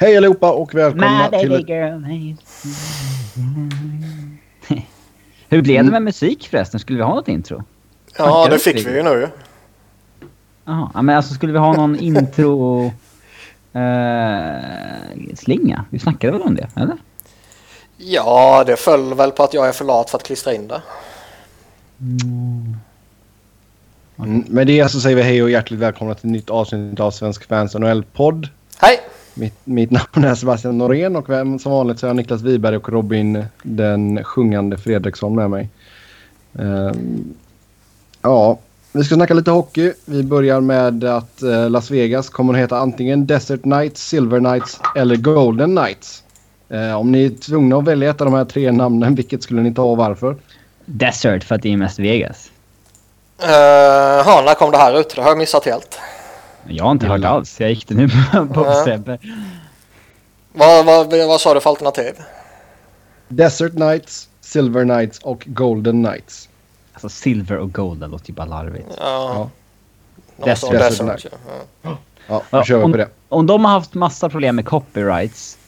Hej allihopa och välkomna My till... baby Ett... girl. Hur blev det med musik förresten? Skulle vi ha något intro? Ja, det fick vi ju nu. Jaha, ja, men alltså skulle vi ha någon intro... Uh, slinga? Vi snackade väl om det, eller? Ja, det föll väl på att jag är för lat för att klistra in det. Mm, med det så säger vi hej och hjärtligt välkomna till ett nytt avsnitt av Svensk Fans NHL-podd. Hej! Mitt, mitt namn är Sebastian Norén och vem- som vanligt så har jag Niklas Wiberg och Robin den sjungande Fredriksson med mig. Ehm, ja, vi ska snacka lite hockey. Vi börjar med att eh, Las Vegas kommer att heta antingen Desert Knights, Silver Knights eller Golden Knights. Eh, om ni är tvungna att välja ett av de här tre namnen, vilket skulle ni ta och varför? Desert, för att det är mest Vegas. Uh, ja, när kom det här ut? Det har jag missat helt. Jag har inte hört alls. Jag gick det nu på. Sebbe. Vad, vad, vad sa du för alternativ? Desert Knights, Silver Knights och Golden Knights. Alltså silver och golden låter ju bara larvigt. Ja. Ja. Desert. Desert. Desert ja. Ja, Ja, då kör vi om- på det. Om de har haft massa problem med copyrights,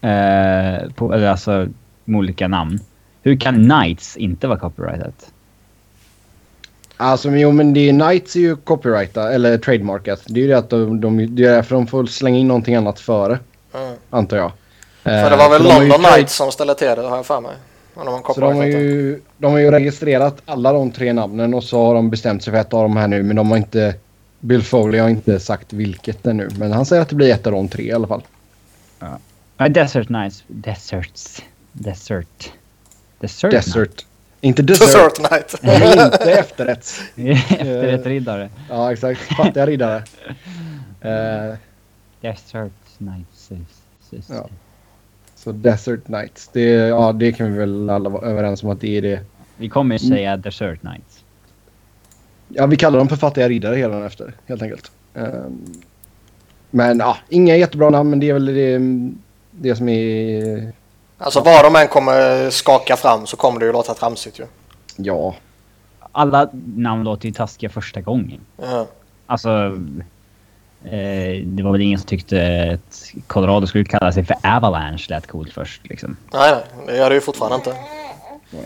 eh, på, eller alltså med olika namn. Hur kan Knights inte vara copyrightat? Alltså, jo, men det är Knights är ju copyrightat, eller trademarkat. Det är ju det att de, de, det är därför de får slänga in någonting annat före, Mm. antar jag. För det var väl har ju London trade- Knights som ställde till det har jag för mig. Och de har Så de har, ju, de har ju registrerat alla de tre namnen och så har de bestämt sig för ett av de här nu. Men de har inte... Bill Foley har inte sagt vilket ännu. Men han säger att det blir ett av de tre i alla fall. Ja, Desert Knights. Deserts. Desert. Desert? Desert. Inte dessert. Desert Knight. inte efterrätts. Efterrättsriddare. Ja, exakt. Fattiga riddare. Eh, Desert Knights. Ja. så Desert Knights. Det, ja, det kan vi väl alla vara överens om att det är det. Vi kommer ju säga Desert Knights. Ja, vi kallar dem för fattiga riddare hela efter, helt enkelt. Ehm, men ja, inga jättebra namn, men det är väl det, det som är... Alltså vad de än kommer skaka fram så kommer det ju låta tramsigt ju. Ja, Alla namn låter ju taskiga första gången. Ja. Alltså... Eh, det var väl ingen som tyckte att Colorado skulle kalla sig för Avalanche lät coolt först liksom. Nej, nej, det gör det ju fortfarande inte.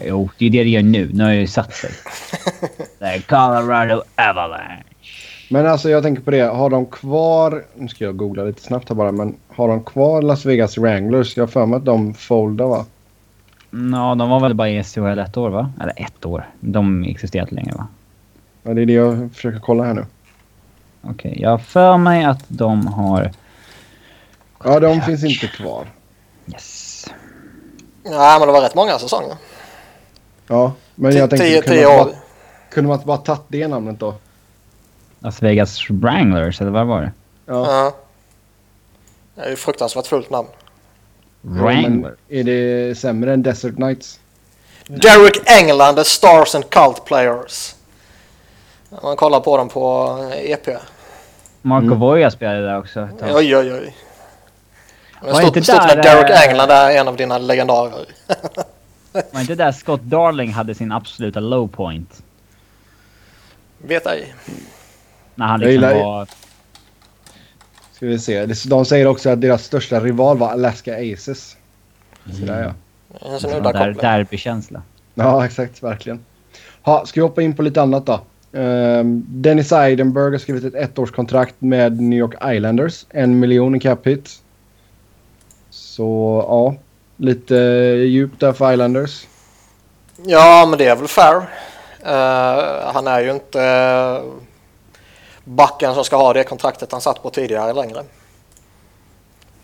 Jo, det är det det gör nu. Nu har jag ju satt sig. Colorado Avalanche. Men alltså jag tänker på det. Har de kvar... Nu ska jag googla lite snabbt här bara. Men har de kvar Las Vegas Wranglers? Jag har för mig att de foldar va? Ja, de var väl bara i SHL ett år va? Eller ett år. De existerar inte längre va? Ja, det är det jag försöker kolla här nu. Okej, jag har för mig att de har... Ja, de finns inte kvar. Yes. Nej, men det var rätt många säsonger. Ja, men jag tänkte... kunde man bara tagit det namnet då? Las Vegas Wranglers, eller vad var det? Ja. Ja. Det är ju fruktansvärt fullt namn. Wrangler. Men är det sämre än Desert Knights? Derek England, The Stars and Cult Players. Om man kollar på dem på eh, EP. Marco Mm. Voja spelade där också. Oj, oj, oj. Men Var stort, inte stort när där, Derek eh, England är en av dina legendarer. Var inte där Scott Darling hade sin absoluta low point? Vet ej. När han liksom gillar- var... Ska vi se. De säger också att deras största rival var Alaska Aces. Så där ja. En sån udda där derbykänsla. Ja, exakt. Verkligen. Ha, ska vi hoppa in på lite annat då? Ehm, Dennis Eidenberg har skrivit ett ettårskontrakt med New York Islanders. En miljon i cap hit. Så ja, lite djupt där för Islanders. Ja, men det är väl fair. Eh, han är ju inte backen som ska ha det kontraktet han satt på tidigare längre.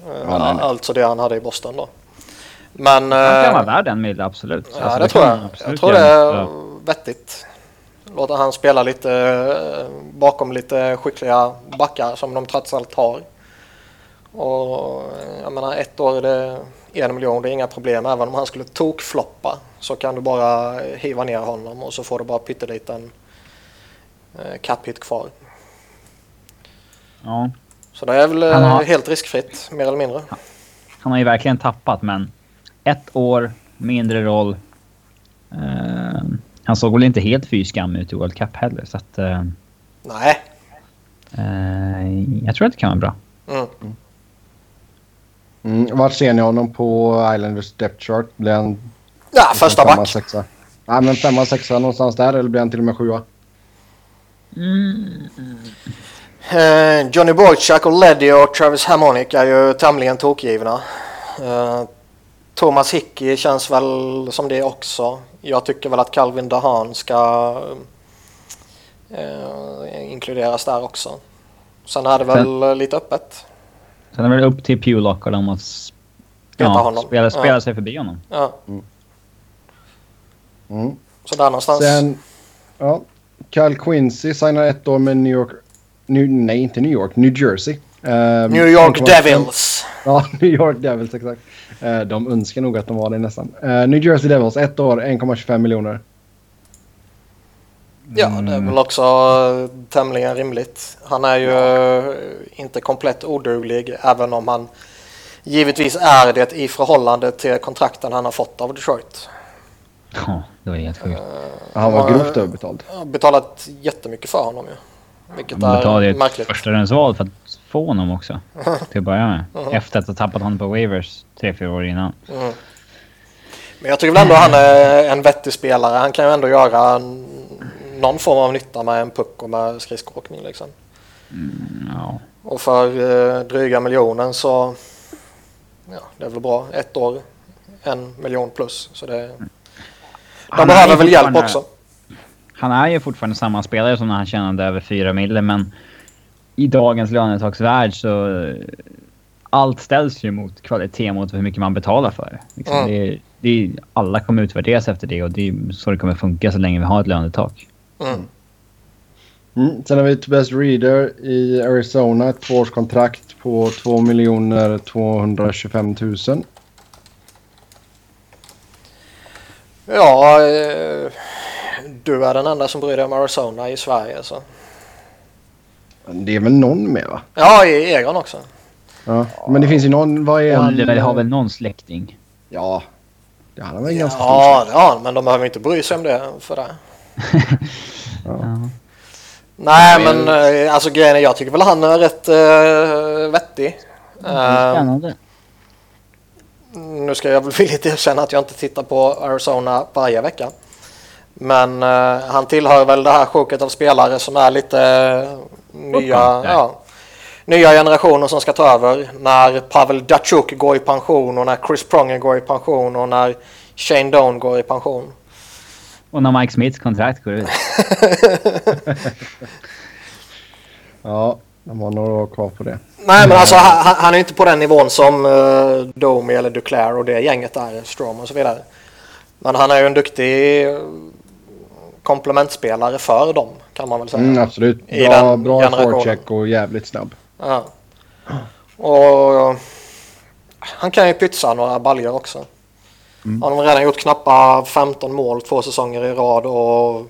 Ja, nej, nej. Alltså det han hade i Boston då. Men... Han kan eh, vara värd en mil, absolut. Ja, Alltså, det tror kan jag. Jag tror det är vettigt. Låta han spela lite eh, bakom lite skickliga backar som de trots allt har. Och jag menar ett år är det en miljon, det är inga problem. Även om han skulle tokfloppa så kan du bara hiva ner honom och så får du bara pytteliten cap hit kvar. Ja. Så det är väl eh, Han har- helt riskfritt, mer eller mindre. Han har ju verkligen tappat, men ett år, mindre roll. Eh, han såg väl inte helt fy skam ut i World Cup heller, så att... eh, Nej. eh, jag tror att det kan vara bra. Mm. Mm. Vart ser ni honom på Islanders depth chart? Blir han Ja, första femma, back. sexa? Nej, men femma, sexa någonstans där eller blir han till och med sjua? Eh, Johnny Boychuk och Leddy och Travis Harmonic är ju tämligen tokgivna. Eh, Thomas Hickey känns väl som det också. Jag tycker väl att Calvin Dahan ska eh, inkluderas där också. Sen är det väl lite öppet. Sen är det väl upp till och dem att ja, honom. spela, spela Ja. sig förbi honom. Ja, Mm. så där någonstans. Sen, ja. Kyle Quincy signar ett år med New York... New, nej, inte New York. New Jersey. Ehm, New York 1,5 Devils. Ja, New York Devils exakt. Eh, de önskar nog att de var det nästan. Eh, New Jersey Devils, ett år, 1,25 miljoner. Ja, det är väl också tämligen rimligt. Han är ju inte komplett oduglig även om han givetvis är det i förhållande till kontrakten han har fått av Detroit. Ja, det var helt sjukt. Han var Ja, grovt överbetald. Betalat jättemycket för honom ju. Vilket De är ett märkligt. första rundsval för att få honom också. Till att börja med. Efter att ha tappat honom på waivers tre, fyra år innan. Mm. Men jag tycker väl ändå han är en vettig spelare. Han kan ju ändå göra någon form av nytta med en puck och med skridskoåkning liksom. Ja. Och för eh, dryga miljonen så ja, det är väl bra. Ett år, en miljon plus. Så det, de Han är behöver väl hjälp också. Han är ju fortfarande samma spelare som när han tjänade över fyra mille men i dagens lönetaksvärld så eh, allt ställs ju mot kvalitet mot hur mycket man betalar för. Liksom, Mm. det, är- det är, alla kommer utvärderas efter det och det är så det kommer funka så länge vi har ett lönetak. Mm. Mm. Sen har vi Tobias Reader i Arizona. Ett tvåårskontrakt på 2 225 000. Ja, eh, du är den enda som bryr dig om Arizona i Sverige. Så. Det är väl någon med va? Ja, i Egon också. Ja. Men det finns ju någon... Vad är han? Oliver har väl någon släkting? Ja. Det han har väl ganska Ja, stor det har han, men de behöver inte bry sig om det för det. Ja. Nej, men eh, alltså grejen är jag tycker väl han är rätt uh, vettig. Eh, Spännande. nu ska jag väl villigt erkänna att jag inte tittar på Arizona varje vecka. Men eh, han tillhör väl det här sjoket av spelare som är lite eh, nya, ja. nya generationer som ska ta över. När Pavel Datsjuk går i pension och när Chris Pronger går i pension och när Shane Doan går i pension. Och när Mike Smiths kontrakt går ut. Ja, de har några år kvar på det. Nej men alltså han, han är inte på den nivån som uh, Domi eller Duclair och det gänget där, Strom och så vidare. Men han är ju en duktig komplementspelare för dem kan man väl säga. Mm, absolut. I Bra, den bra forecheck och jävligt snabb. Ja. Och han kan ju pytsa några baljor också. Han har redan gjort knappa 15 mål två säsonger i rad och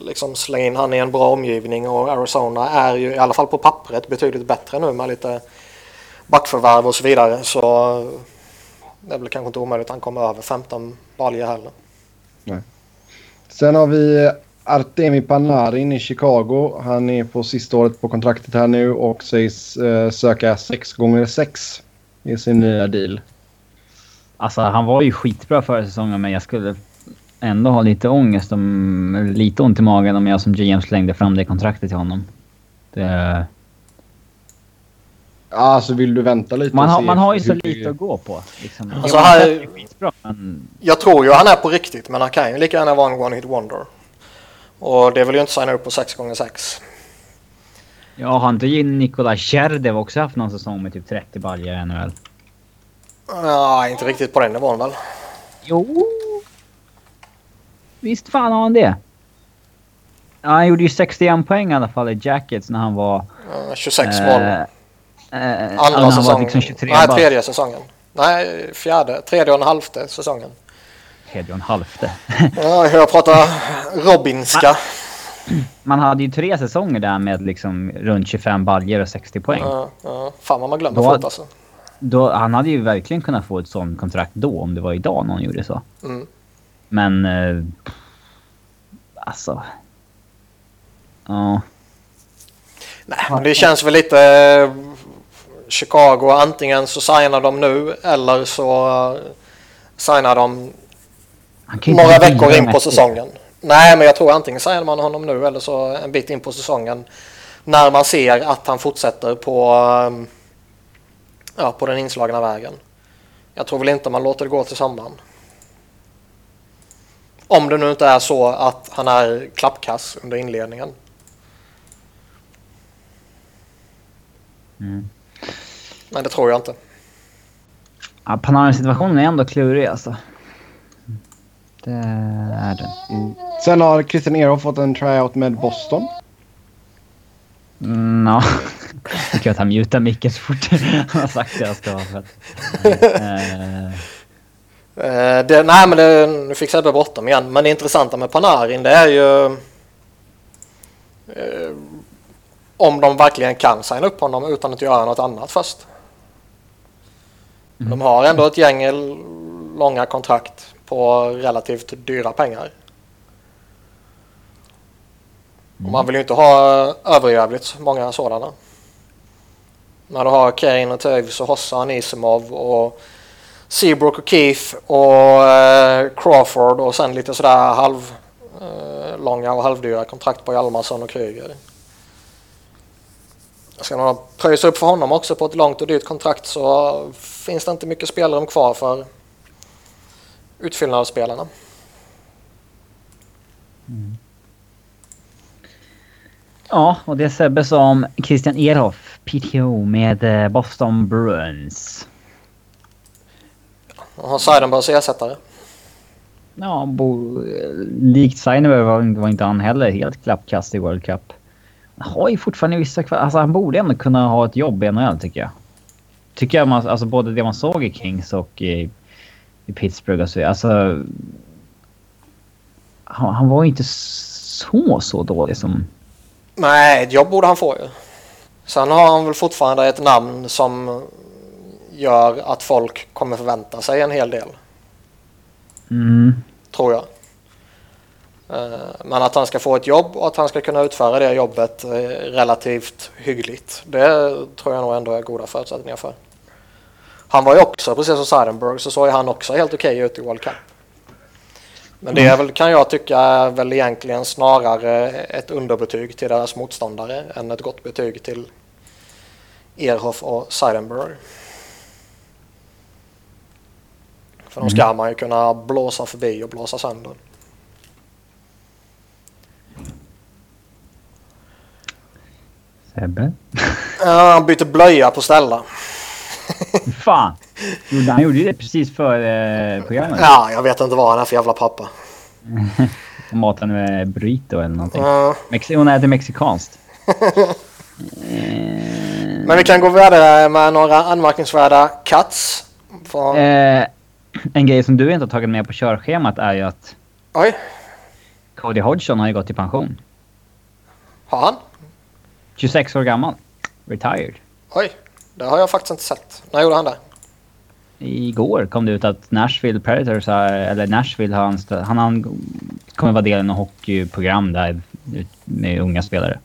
liksom slänga in han i en bra omgivning och Arizona är ju i alla fall på pappret betydligt bättre nu med lite backförvärv och så vidare. Så det är väl kanske inte omöjligt att han kommer över 15 baljor heller. Sen har vi Artemi Panarin i Chicago. Han är på sista året på kontraktet här nu och sägs eh, söka 6 gånger 6 i sin nya deal. Alltså han var ju skitbra förra säsongen men jag skulle ändå ha lite ångest om... Lite ont i magen om jag som GM slängde fram det kontraktet till honom. Det, alltså vill du vänta lite man, har, man har ju så lite att gå på. Liksom. Alltså, han är skitbra men... Jag tror ju han är på riktigt men han kan ju lika gärna vara en one-hit wonder. Och det vill ju inte signa upp på 6 gånger 6 Ja, har inte Nikola Tjerdev också haft någon säsong med typ 30 baljor i NHL? Ja, inte riktigt på den nivån väl. Jo. Visst fan har han det. Ja, han gjorde ju 61 poäng i alla fall i Jackets när han var... Ja, 26 eh, mål. eh, Andra han var säsongen. liksom 23 Nej, tredje säsongen. Nej, fjärde. Tredje och en halvte säsongen. Tredje och en halvte. Ja, jag pratar Robinska. Man hade ju tre säsonger där med liksom runt 25 baljor och 60 poäng. Ja, ja. Fan vad man glömmer Då- fort alltså. Då, han hade ju verkligen kunnat få ett sånt kontrakt då om det var idag någon gjorde så. Mm. Men... Eh, alltså... Ja. Nej, men det känns väl lite... Chicago antingen så signar de nu eller så uh, signar de några veckor in på säsongen. Nej, men jag tror antingen signar man honom nu eller så en bit in på säsongen. När man ser att han fortsätter på, um, ja, på den inslagna vägen. Jag tror väl inte man låter det gå till sommaren. Om det nu inte är så att han är klappkass under inledningen. Mm. Men det tror jag inte. Ja, Panarin-situationen är ändå klurig alltså. Det är den. Mm. Sen har Christian Ehrhoff fått en tryout med Boston. Mm, ja. Det kan att han mutar micken så fort han har sagt det jag ska. För att, uh, det, nej men det, nu fick Sebbe bråttom igen. Men det intressanta med Panarin det är ju uh, om de verkligen kan signa upp honom utan att göra något annat först. Mm. De har ändå ett gäng långa kontrakt på relativt dyra pengar. Och man vill ju inte ha överjävligt många sådana. När du har Kane och Toews och Hossa och Nisimov och Seabrook och Keith och eh, Crawford och sen lite sådär halv eh, långa och halvdyra kontrakt på Hjalmarsson och Kryger. Ska man pröjsa upp för honom också på ett långt och dyrt kontrakt så finns det inte mycket spelrum kvar för utfyllnadsspelarna. Mm. Ja, och det Sebbe sa om Christian Ehrhoff, PTO med eh, Boston Bruins. Har Seidenbergs ersättare? Ja, bo, likt Seidenberg var, var inte han heller helt klappkast i World Cup. Han har ju fortfarande vissa Alltså han borde ändå kunna ha ett jobb i NHL tycker jag. Tycker jag man, alltså både det man såg i Kings och i, i Pittsburgh och så. Alltså... Han, han var ju inte så, så dålig som Nej, ett jobb borde han få ju. Sen har han väl fortfarande ett namn som gör att folk kommer förvänta sig en hel del. Mm. Tror jag. Eh, men att han ska få ett jobb och att han ska kunna utföra det jobbet eh, relativt hyggligt. Det tror jag nog ändå är goda förutsättningar för. Han var ju också, precis som Seidenberg, så såg ju han också helt okej okay ut i World Cup. Men det är väl, kan jag tycka är väl egentligen snarare ett underbetyg till deras motståndare än ett gott betyg till Erhoff och Seidenberg. För de ska mm. man ju kunna blåsa förbi och blåsa sönder. Sebbe? Ja, han byter blöja på Stella. Fan! Han gjorde ju det precis före eh, programmet. Ja, jag vet inte vad han är för jävla pappa. Maten med burrito eller någonting. Uh. Mexi hon äter mexikanskt. Men vi kan gå vidare med några anmärkningsvärda cuts. Från... Eh, en grej som du inte har tagit med på körschemat är ju att... Oj. Cody Hodgson har ju gått i pension. Har han? 26 år gammal. Retired. Oj, det har jag faktiskt inte sett. När gjorde han det? Igår kom det ut att Nashville Predators, har, eller Nashville har anställt... Han, han kommer vara del av något hockeyprogram där med unga spelare.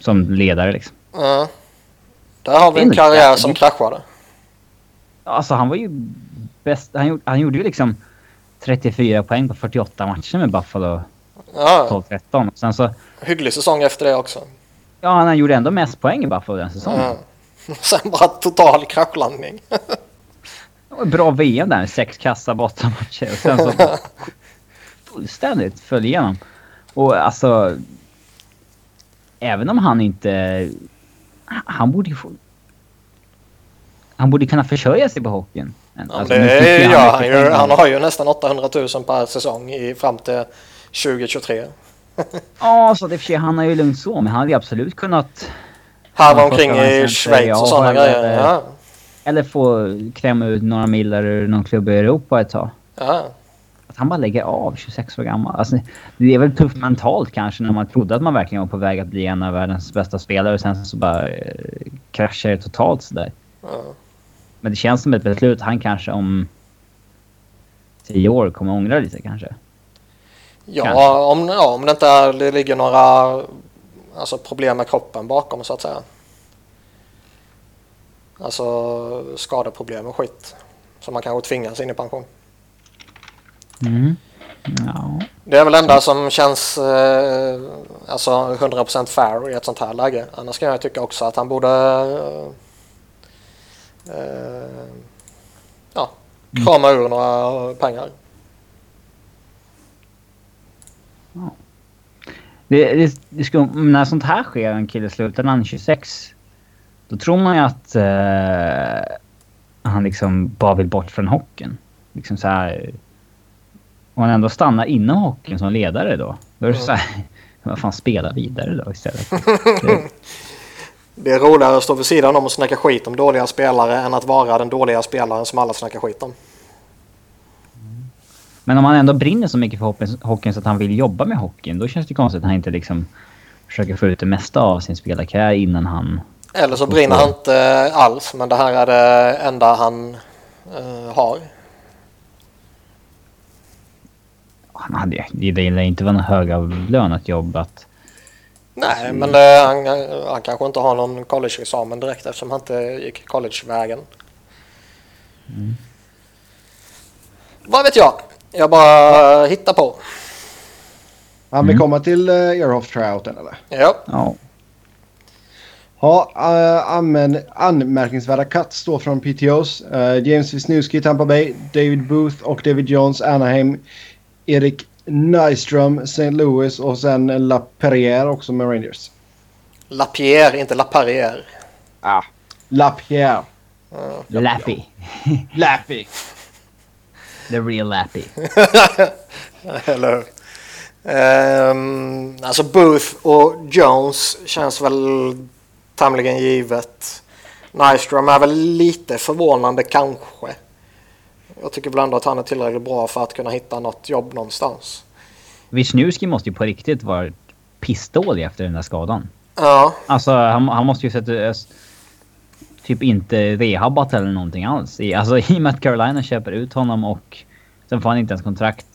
Som ledare liksom. Mm. Där har vi en karriär som kraschade. Alltså han var ju bäst. Han, gjorde, han gjorde ju liksom 34 poäng på 48 matcher med Buffalo. Ja. 12-13. Sen så... Hygglig säsong efter det också. Ja, han gjorde ändå mest poäng i Buffalo den säsongen. Mm. Sen bara total kraschlandning. Bra VM där, sex kassa bortamatcher. Och sen så fullständigt föll igenom. Och alltså... Även om han inte... Han borde ju få... Han borde kunna försörja sig på hockeyn. Ja, alltså, det gör han ju. Han har ju nästan 800 000 per säsong i, fram till 2023. ja, så det för sig, han har ju lugnt så, men han hade ju absolut kunnat... Harva omkring i Schweiz och sådana grejer. Ja. Eller få klämma ut några millar ur någon klubb i Europa ett tag. Ja. Att han bara lägger av 26 år gammal. Alltså, det är väl tufft mentalt kanske när man trodde att man verkligen var på väg att bli en av världens bästa spelare och sen så bara eh, kraschar det totalt sådär. Ja. Men det känns som ett beslut han kanske om tio år kommer ångra lite kanske. Ja, om, ja om det inte är, det ligger några alltså, problem med kroppen bakom så att säga. Alltså skadeproblem och skit. Så man kanske tvingas in i pension. Mm. Ja. Det är väl enda som känns eh, alltså 100% fair i ett sånt här läge. Annars kan jag tycka också att han borde eh, ja, krama ur några pengar. Det, det, det ska, när sånt här sker, en kille slutar när han är 26. Då tror man ju att eh, han liksom bara vill bort från hockeyn. Liksom så här. Och han ändå stannar inom hockeyn som ledare då. Då är det så här. Vad fan, spela vidare då istället. Det är roligare att stå vid sidan om och snacka skit om dåliga spelare än att vara den dåliga spelaren som alla snackar skit om men om han ändå brinner så mycket för hockeyn- så att han vill jobba med hockeyn. Då känns det konstigt att han inte liksom försöker få ut det mesta av sin spelarkarriär innan han... Eller så brinner han inte alls men det här är det enda han eh, har. Han hade det gillar inte vara något högavlönat jobb att... Nej, men det, han, han kanske inte har någon collegeexamen direkt eftersom han inte gick collegevägen. Vad vet jag? Jag bara hittar på. Han vill komma till uh, Earhoff tryouten eller? Ja, Ja. Ja, uh, anmän, anmärkningsvärda cuts står från PTOs. Uh, James Wisniewski, Tampa Bay. David Booth och David Jones, Anaheim. Erik Nyström, St. Louis och sen LaPerriere också med Rangers. Lapierre, inte Laparrière. Ah. LaPierre. Lappy. Lappy. The real Lappy. Eller hur? Ehm, alltså Booth och Jones känns väl tämligen givet. Nyström är väl lite förvånande kanske. Jag tycker väl ändå att han är tillräckligt bra för att kunna hitta något jobb någonstans. Wisniewski måste ju på riktigt vara pissdålig efter den där skadan. Ja, Alltså han, han måste ju sett eh, typ inte rehabbat eller någonting alls. I, alltså i och med att Carolina köper ut honom och sen får han inte ens kontrakt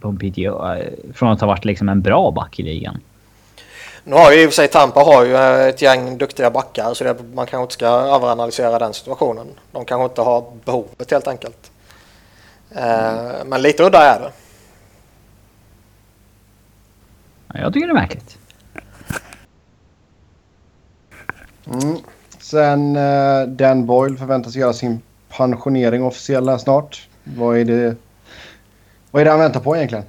på en PTO. eh, Från att ha varit liksom en bra back i ligan. nu har ju i och för sig Tampa har ju ett gäng duktiga backar så det, man kanske inte ska överanalysera den situationen. De kanske inte har behovet helt enkelt. Eh, men lite udda är det. Ja, Jag tycker det är märkligt. Mm. Sen uh, Dan Boyle förväntas göra sin pensionering officiell här snart. Vad är det, vad är det han väntar på egentligen?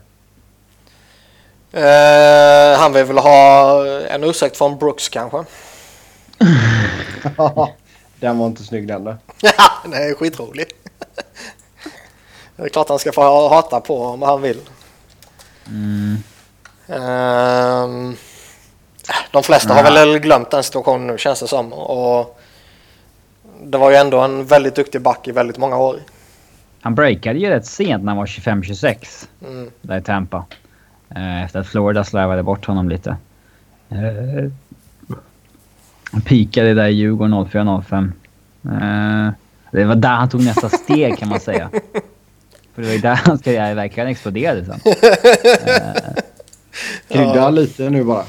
Eh, han vill väl ha en ursäkt från Brooks kanske. den var inte snygg den då. Ja, det är skitrolig. Det är klart han ska få hata på om han vill. Mm. Ehm, de flesta har väl glömt den situationen nu känns det som. Och det var ju ändå en väldigt duktig back i väldigt många år. Han breakade ju rätt sent när han var 25-26. Mm. Där i Tampa. Eh, Efter att Florida slarvade bort honom lite. Eh, Han peakade där i Djurgården 04-05. Eh, Det var där han tog nästa steg kan man säga. För det var ju där hans karriär verkligen exploderade sen. Krydda lite nu bara.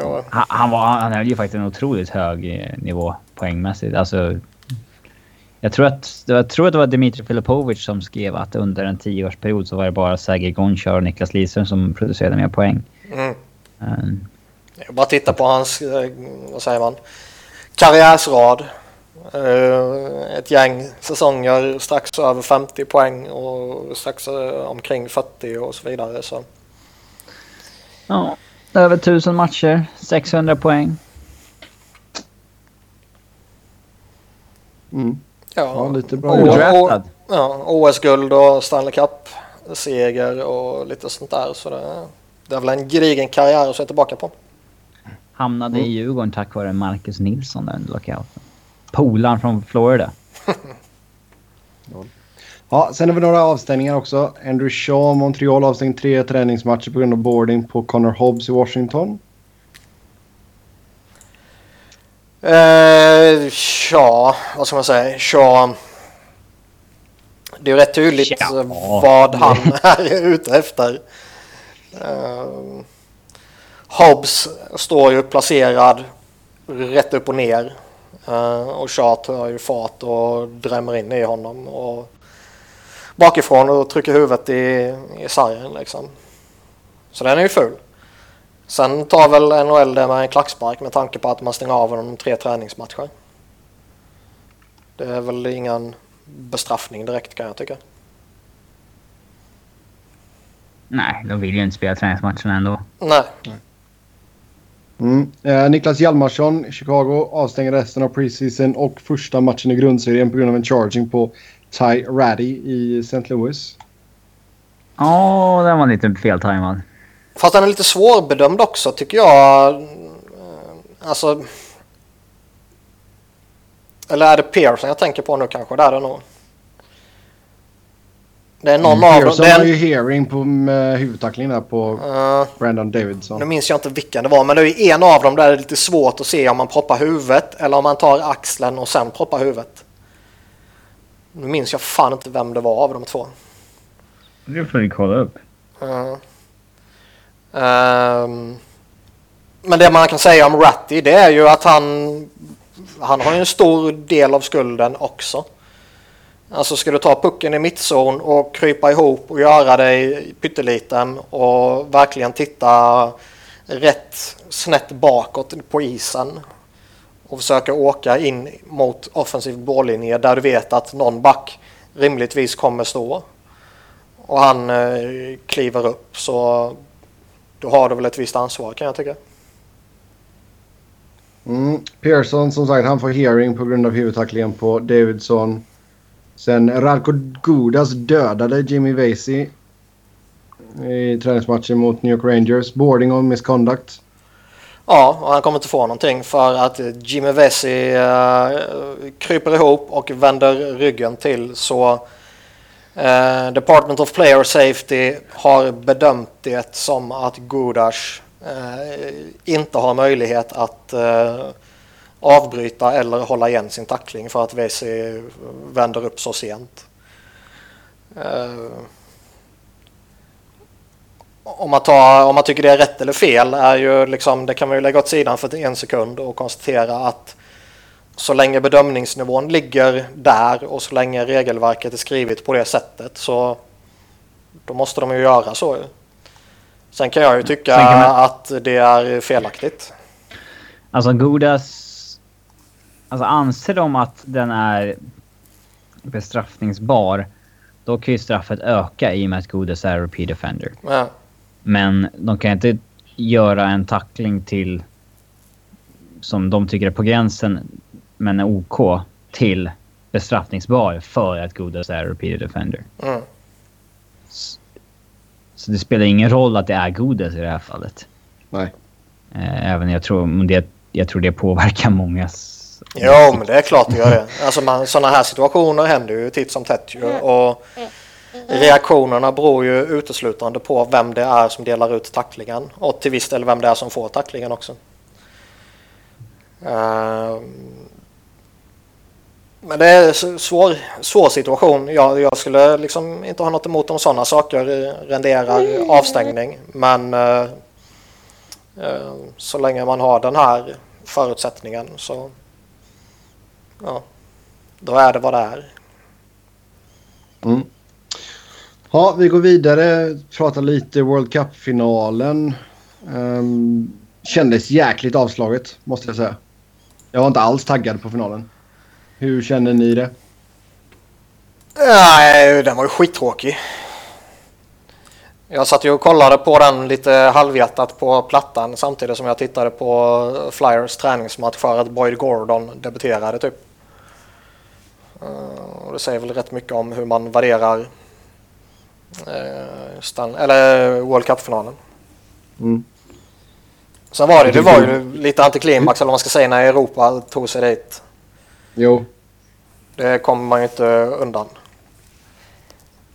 Ja, Han, han, var, han höll ju faktiskt en otroligt hög eh, nivå poängmässigt. Alltså, jag, tror att, jag tror att det var Dmitri Filipovic som skrev att under en tioårsperiod så var det bara Sergej Gonchar och Niklas Lidström som producerade mer poäng. mm. Eh, Jag bara titta på hans, eh, vad säger man, karriärsrad. Eh, Ett gäng säsonger strax över 50 poäng och strax omkring 40 och så vidare. Så. Ja, över 1000 matcher, 600 poäng. Mm. Ja, Ja, lite bra. Odraftad. Ja, OS-guld och Stanley Cup-seger och lite sånt där. Så det, det är väl en gedigen karriär att se tillbaka på. Hamnade i Djurgården tack vare Marcus Nilsson där under lockouten. Polaren från Florida. Ja, sen har vi några avstängningar också. Andrew Shaw, Montreal avstängd tre träningsmatcher på grund av boarding på Connor Hobbs i Washington. Eh, ja, vad ska man säga? Shaw. Det är ju rätt tydligt Ja. vad han är ute efter. Eh, Hobbs står ju placerad rätt upp och ner. Uh, och Shaw tar ju fart och drämmer in i honom. Och bakifrån och trycker huvudet i, i sargen liksom. Så den är ju ful. Sen tar väl NHL det med en klackspark med tanke på att man stänger av honom tre träningsmatcher. Det är väl ingen bestraffning direkt kan jag tycka. Nej, de vill ju inte spela träningsmatcherna ändå. Nej. Mm. Eh, Niklas Hjalmarsson, Chicago, avstänger resten av preseason och första matchen i grundserien på grund av en charging på Ty Ratty i St. Louis. Ja, den var lite feltajmad. Fast den är lite svårbedömd också tycker jag. Eh, alltså... Eller är det Pearson jag tänker på nu kanske? Det är det nog. Det är någon Mm, av dem. Pearson Det har ju hearing på huvudtacklingen där på Eh, Brandon Davidson. nu minns jag inte vilken det var, men det är ju en av dem där det är lite svårt att se om man proppar huvudet eller om man tar axeln och sen proppar huvudet. Nu minns jag fan inte vem det var av de två. Det får vi kolla upp. Ja. Ehm, men det man kan säga om Ratty det är ju att han, han har en stor del av skulden också. Alltså ska du ta pucken i mittzon och krypa ihop och göra dig pytteliten och verkligen titta rätt snett bakåt på isen och försöka åka in mot offensiv mållinje där du vet att någon back rimligtvis kommer stå och han eh, kliver upp så då har du väl ett visst ansvar kan jag tycka. Mm. Pearson som sagt han får hearing på grund av huvudtacklingen på Davidson. Sen Radko Gudas dödade Jimmy Vasey i träningsmatchen mot New York Rangers. Boarding on misconduct. Ja, och han kommer inte få någonting för att Jimmy Vesey eh, kryper ihop och vänder ryggen till så eh, Department of Player Safety har bedömt det som att Gudas eh, inte har möjlighet att eh, avbryta eller hålla igen sin tackling för att Vesey vänder upp så sent. Eh, om man, tar, om man tycker det är rätt eller fel är ju liksom, det kan man ju lägga åt sidan för en sekund och konstatera att så länge bedömningsnivån ligger där och så länge regelverket är skrivet på det sättet så då måste de ju göra så. Sen kan jag ju tycka att det är felaktigt. Alltså Godas... Alltså anser de att den är bestraffningsbar, då kan ju straffet öka i och med att Godas är repeat offender. Ja. Men de kan inte göra en tackling till som de tycker är på gränsen, men är OK, till bestraffningsbar för att Godas är repeated offender. Mm. Så det spelar ingen roll att det är Godas i det här fallet. Nej. Eh, Även jag tror men det, jag tror det påverkar mångas... Jo, men det är klart det gör det. Alltså man, sådana här situationer händer ju titt som tätt ju. Och reaktionerna beror ju uteslutande på vem det är som delar ut tacklingen. Och till viss del vem det är som får tacklingen också. Ehm, men det är en svår, svår situation. Jag, jag skulle liksom inte ha något emot om sådana saker renderar avstängning. Men eh, eh, så länge man har den här förutsättningen så ja, då är det vad det är. Mm. Ja, vi går vidare. Pratar lite World Cup-finalen. Um, kändes jäkligt avslaget, måste jag säga. Jag var inte alls taggad på finalen. Hur känner ni det? Nej, den var ju skittråkig. Jag satt ju och kollade på den lite halvhjärtat på plattan samtidigt som jag tittade på Flyers träningsmatch för att Boyd Gordon debuterade typ. Eh, och det säger väl rätt mycket om hur man värderar eh, Stan- eller World Cup-finalen. Mm. Sen var det, det var ju lite antiklimax eller vad man ska säga när Europa tog sig dit. Jo, Det kommer man ju inte undan.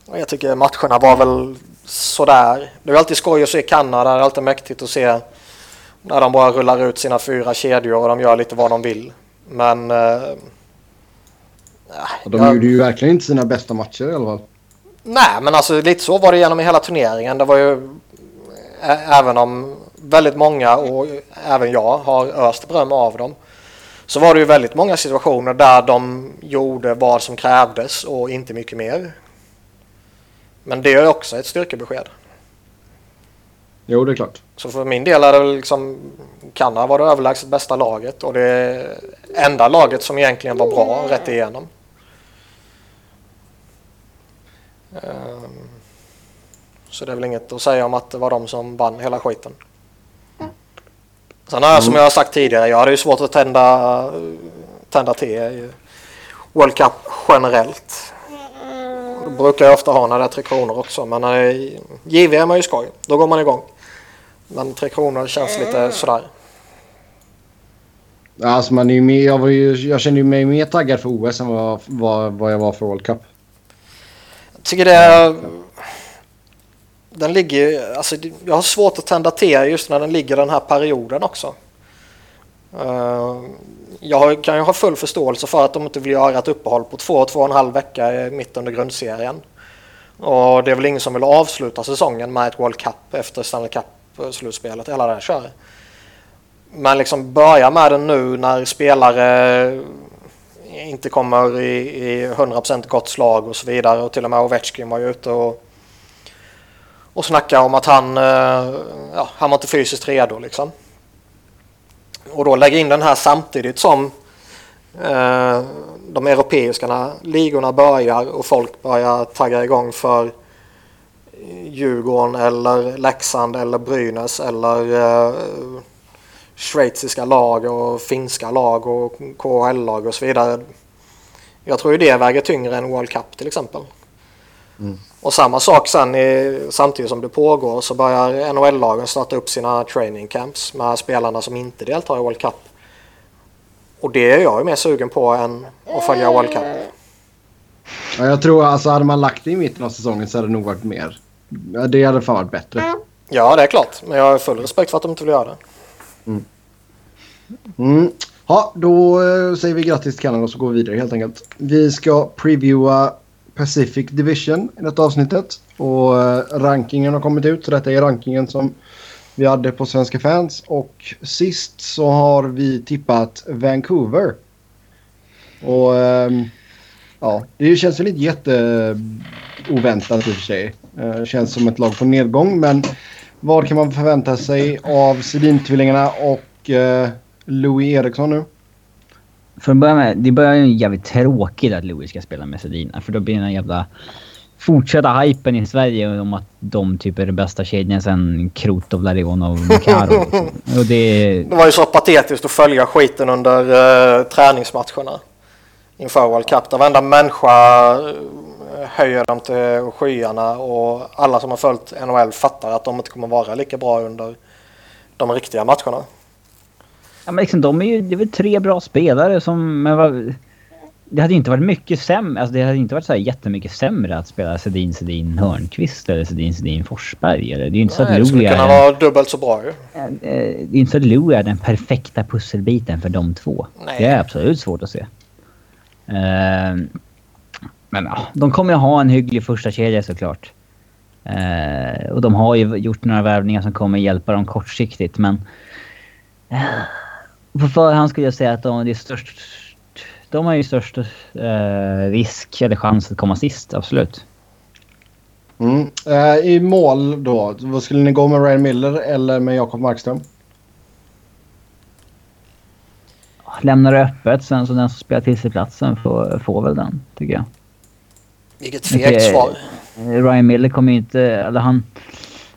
Och jag tycker matcherna var väl sådär. Det är alltid skoj att se Kanada. Det är alltid mäktigt att se när de bara rullar ut sina fyra kedjor och de gör lite vad de vill. Men... Eh, de jag- gjorde ju verkligen inte sina bästa matcher i alla fall. Nej, men alltså lite så var det genom hela turneringen. Det var ju även om väldigt många och även jag har öst beröm av dem. så var det ju väldigt många situationer där de gjorde vad som krävdes och inte mycket mer. Men det är också ett styrkebesked. Jo, det är klart. Så för min del är det liksom Kanada var det överlägset bästa laget och det enda laget som egentligen var bra rätt igenom. Ehm, så det är väl inget att säga om att det var de som vann hela skiten. Sen har jag som jag har sagt tidigare, jag hade ju svårt att tända, tända till i World Cup generellt. Det brukar jag ofta ha när det är Tre Kronor också men är JVM är ju skoj. Då går man igång. Men Tre Kronor känns lite sådär. Alltså man är ju med, jag, var ju, jag kände mig mer taggad för OS än vad, vad, vad jag var för World Cup. Jag tycker det är... Den ligger alltså jag har svårt att tända till just när den ligger den här perioden också. Eh, jag kan ju ha full förståelse för att de inte vill göra ett uppehåll på två, två och en halv vecka mitt under grundserien. Och det är väl ingen som vill avsluta säsongen med ett World Cup efter Stanley Cup-slutspelet, eh, hela det köret. Men liksom börja med den nu när spelare inte kommer i, i 100% gott slag och så vidare. Och till och med Ovechkin var ju ute och, och snackade om att han, eh, ja, han var inte fysiskt redo liksom. Och då lägga in den här samtidigt som eh, de europeiska ligorna börjar och folk börjar tagga igång för Djurgården eller Leksand eller Brynäs eller eh, schweiziska lag och finska lag och KHL-lag och så vidare. Jag tror ju det väger tyngre än World Cup till exempel. Mm. Och samma sak sen i, samtidigt som det pågår så börjar NHL-lagen starta upp sina training camps med spelarna som inte deltar i World Cup. Och det är jag ju mer sugen på än att följa World Cup. Ja, jag tror alltså hade man lagt det i mitten av säsongen så hade det nog varit mer. Det hade fan varit bättre. Ja, det är klart. Men jag har full respekt för att de inte vill göra det. Mm. Mm. Ja, då eh, säger vi grattis till Kanada och så går vi vidare helt enkelt. Vi ska previewa Pacific Division i detta avsnittet. Och eh, rankingen har kommit ut. Så detta är rankingen som vi hade på Svenska fans. Och sist så har vi tippat Vancouver. Och ehm, ja, det känns väl inte jätteoväntat i och för sig. Det känns som ett lag på nedgång. Men vad kan man förvänta sig av Sedin-tvillingarna och äh, Louis Eriksson nu? För att börja med, det börjar ju jävligt tråkigt att Louis ska spela med Sedina. För då blir den jävla fortsätta hypen i Sverige om att de typ är den bästa kedjan sen Krotov, Larionov och Makaro. Liksom. och det... det var ju så patetiskt att följa skiten under uh, träningsmatcherna inför World Cup. Där varenda människa höjer dem till skyarna och alla som har följt NHL fattar att de inte kommer vara lika bra under de riktiga matcherna. Ja, men liksom, de är ju, det är väl tre bra spelare som... Men vad, det hade inte varit mycket sämre. Alltså det hade inte varit så här jättemycket sämre att spela Sedin, Sedin, Hörnqvist eller Sedin, Sedin, Forsberg. Eller? Det är ju inte så att Louis skulle kunna vara dubbelt så bra ju. Eh, det är inte så att Louis är den perfekta pusselbiten för de två. Nej. Det är absolut svårt att se. Uh, men ja, de kommer ju ha en hygglig första kedja såklart. Uh, och de har ju gjort några värvningar som kommer hjälpa dem kortsiktigt men... Uh, på förhand skulle jag säga att de, är störst, de har ju störst eh, risk eller chans att komma sist, absolut. Mm. Eh, I mål då, vad skulle ni gå med Ryan Miller eller med Jakob Markström? Lämnar det öppet, sen så den som spelar till sig platsen får, får väl den, tycker jag. Vilket fegt svar. Ryan Miller kommer ju inte... Eller han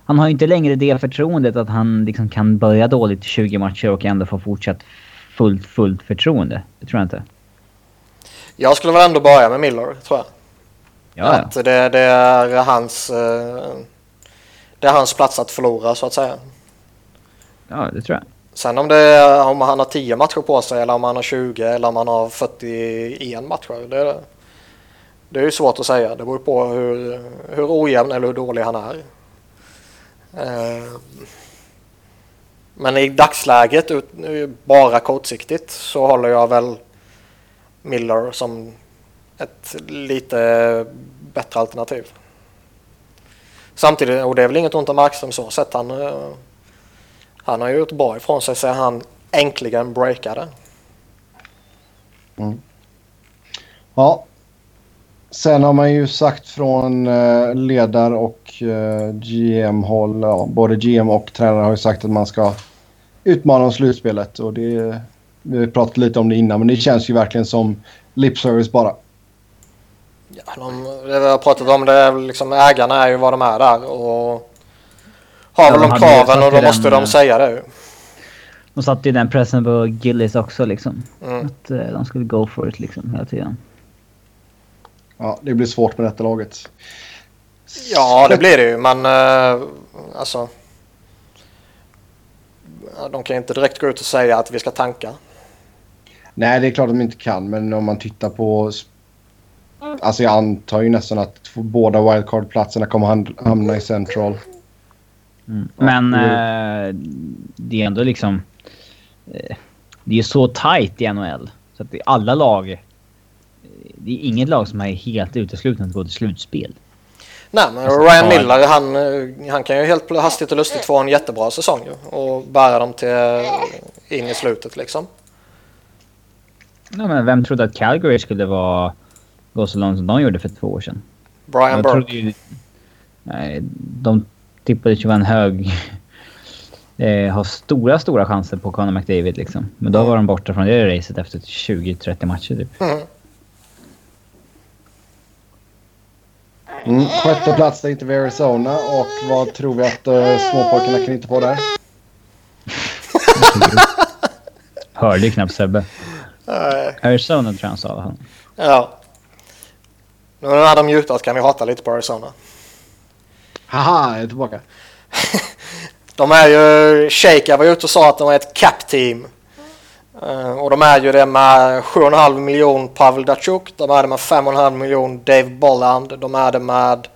han har ju inte längre det förtroendet att han liksom kan börja dåligt i 20 matcher och ändå få fortsatt fullt, fullt förtroende. Det tror jag inte. Jag skulle väl ändå börja med Miller, tror jag. Ja, att det, det, är hans... Eh, det är hans plats att förlora, så att säga. Ja, det tror jag. Sen om, det, om han har 10 matcher på sig eller om han har 20 eller om han har 41 matcher. Det, det det är ju svårt att säga. Det beror på hur, hur ojämn eller hur dålig han är. Eh, men i dagsläget, bara kortsiktigt, så håller jag väl Miller som ett lite bättre alternativ. Samtidigt, och det är väl inget ont om Markström så sett. Han, eh, han har ju gjort bra ifrån sig sedan han äntligen breakade. Ja. Sen har man ju sagt från eh, ledar och eh, GM-håll, ja, både GM och tränare har ju sagt att man ska utmana om slutspelet. Och det, vi har pratat lite om det innan, men det känns ju verkligen som lip service bara. Ja, de, det vi har pratat om det liksom ägarna är ju vad de är där och har Ja, väl de kraven och då måste den, de eh, säga det. De satte ju den pressen på Gillis också liksom. Mm. Att de skulle go for it liksom hela tiden. Ja, det blir svårt med detta laget. Ja, det blir det ju, men eh, alltså. De kan inte direkt gå ut och säga att vi ska tanka. Nej, det är klart att de inte kan, men om man tittar på... Alltså jag antar ju nästan att båda wildcard-platserna kommer ham- hamna i central. Mm. Men det eh, det är ändå liksom... Eh, det är så tight i NHL. Så att det är alla lag... Det är inget lag som är helt utesluten att gå till slutspel. Nej, men Alltså, Ryan. Miller han, eh, han kan ju helt hastigt och lustigt få en jättebra säsong ju, och bära dem till eh, in i slutet liksom. Ja, men vem trodde att Calgary skulle vara, gå så långt som de gjorde för två år sedan? Brian Burke. ju... Nej, de tippades ju vara en hög... Eh, har stora, stora chanser på Conor McDavid liksom. Men då var de borta från det racet efter 20-30 matcher typ. Mm. Mm, sjätte plats där hittar vi Arizona och vad tror vi att uh, småpojkarna knyter på där? Hörde knappt Sebbe. Arizona tror jag han sa. Ja. Nu när de mutat kan vi hata lite på Arizona. Haha, jag är tillbaka. De är ju... Shaker var ute och sa att de är ett cap-team. Eh, och de är ju det med 7,5 miljon Pavel Datsjuk. De är det med 5,5 miljon Dave Bolland. De är det med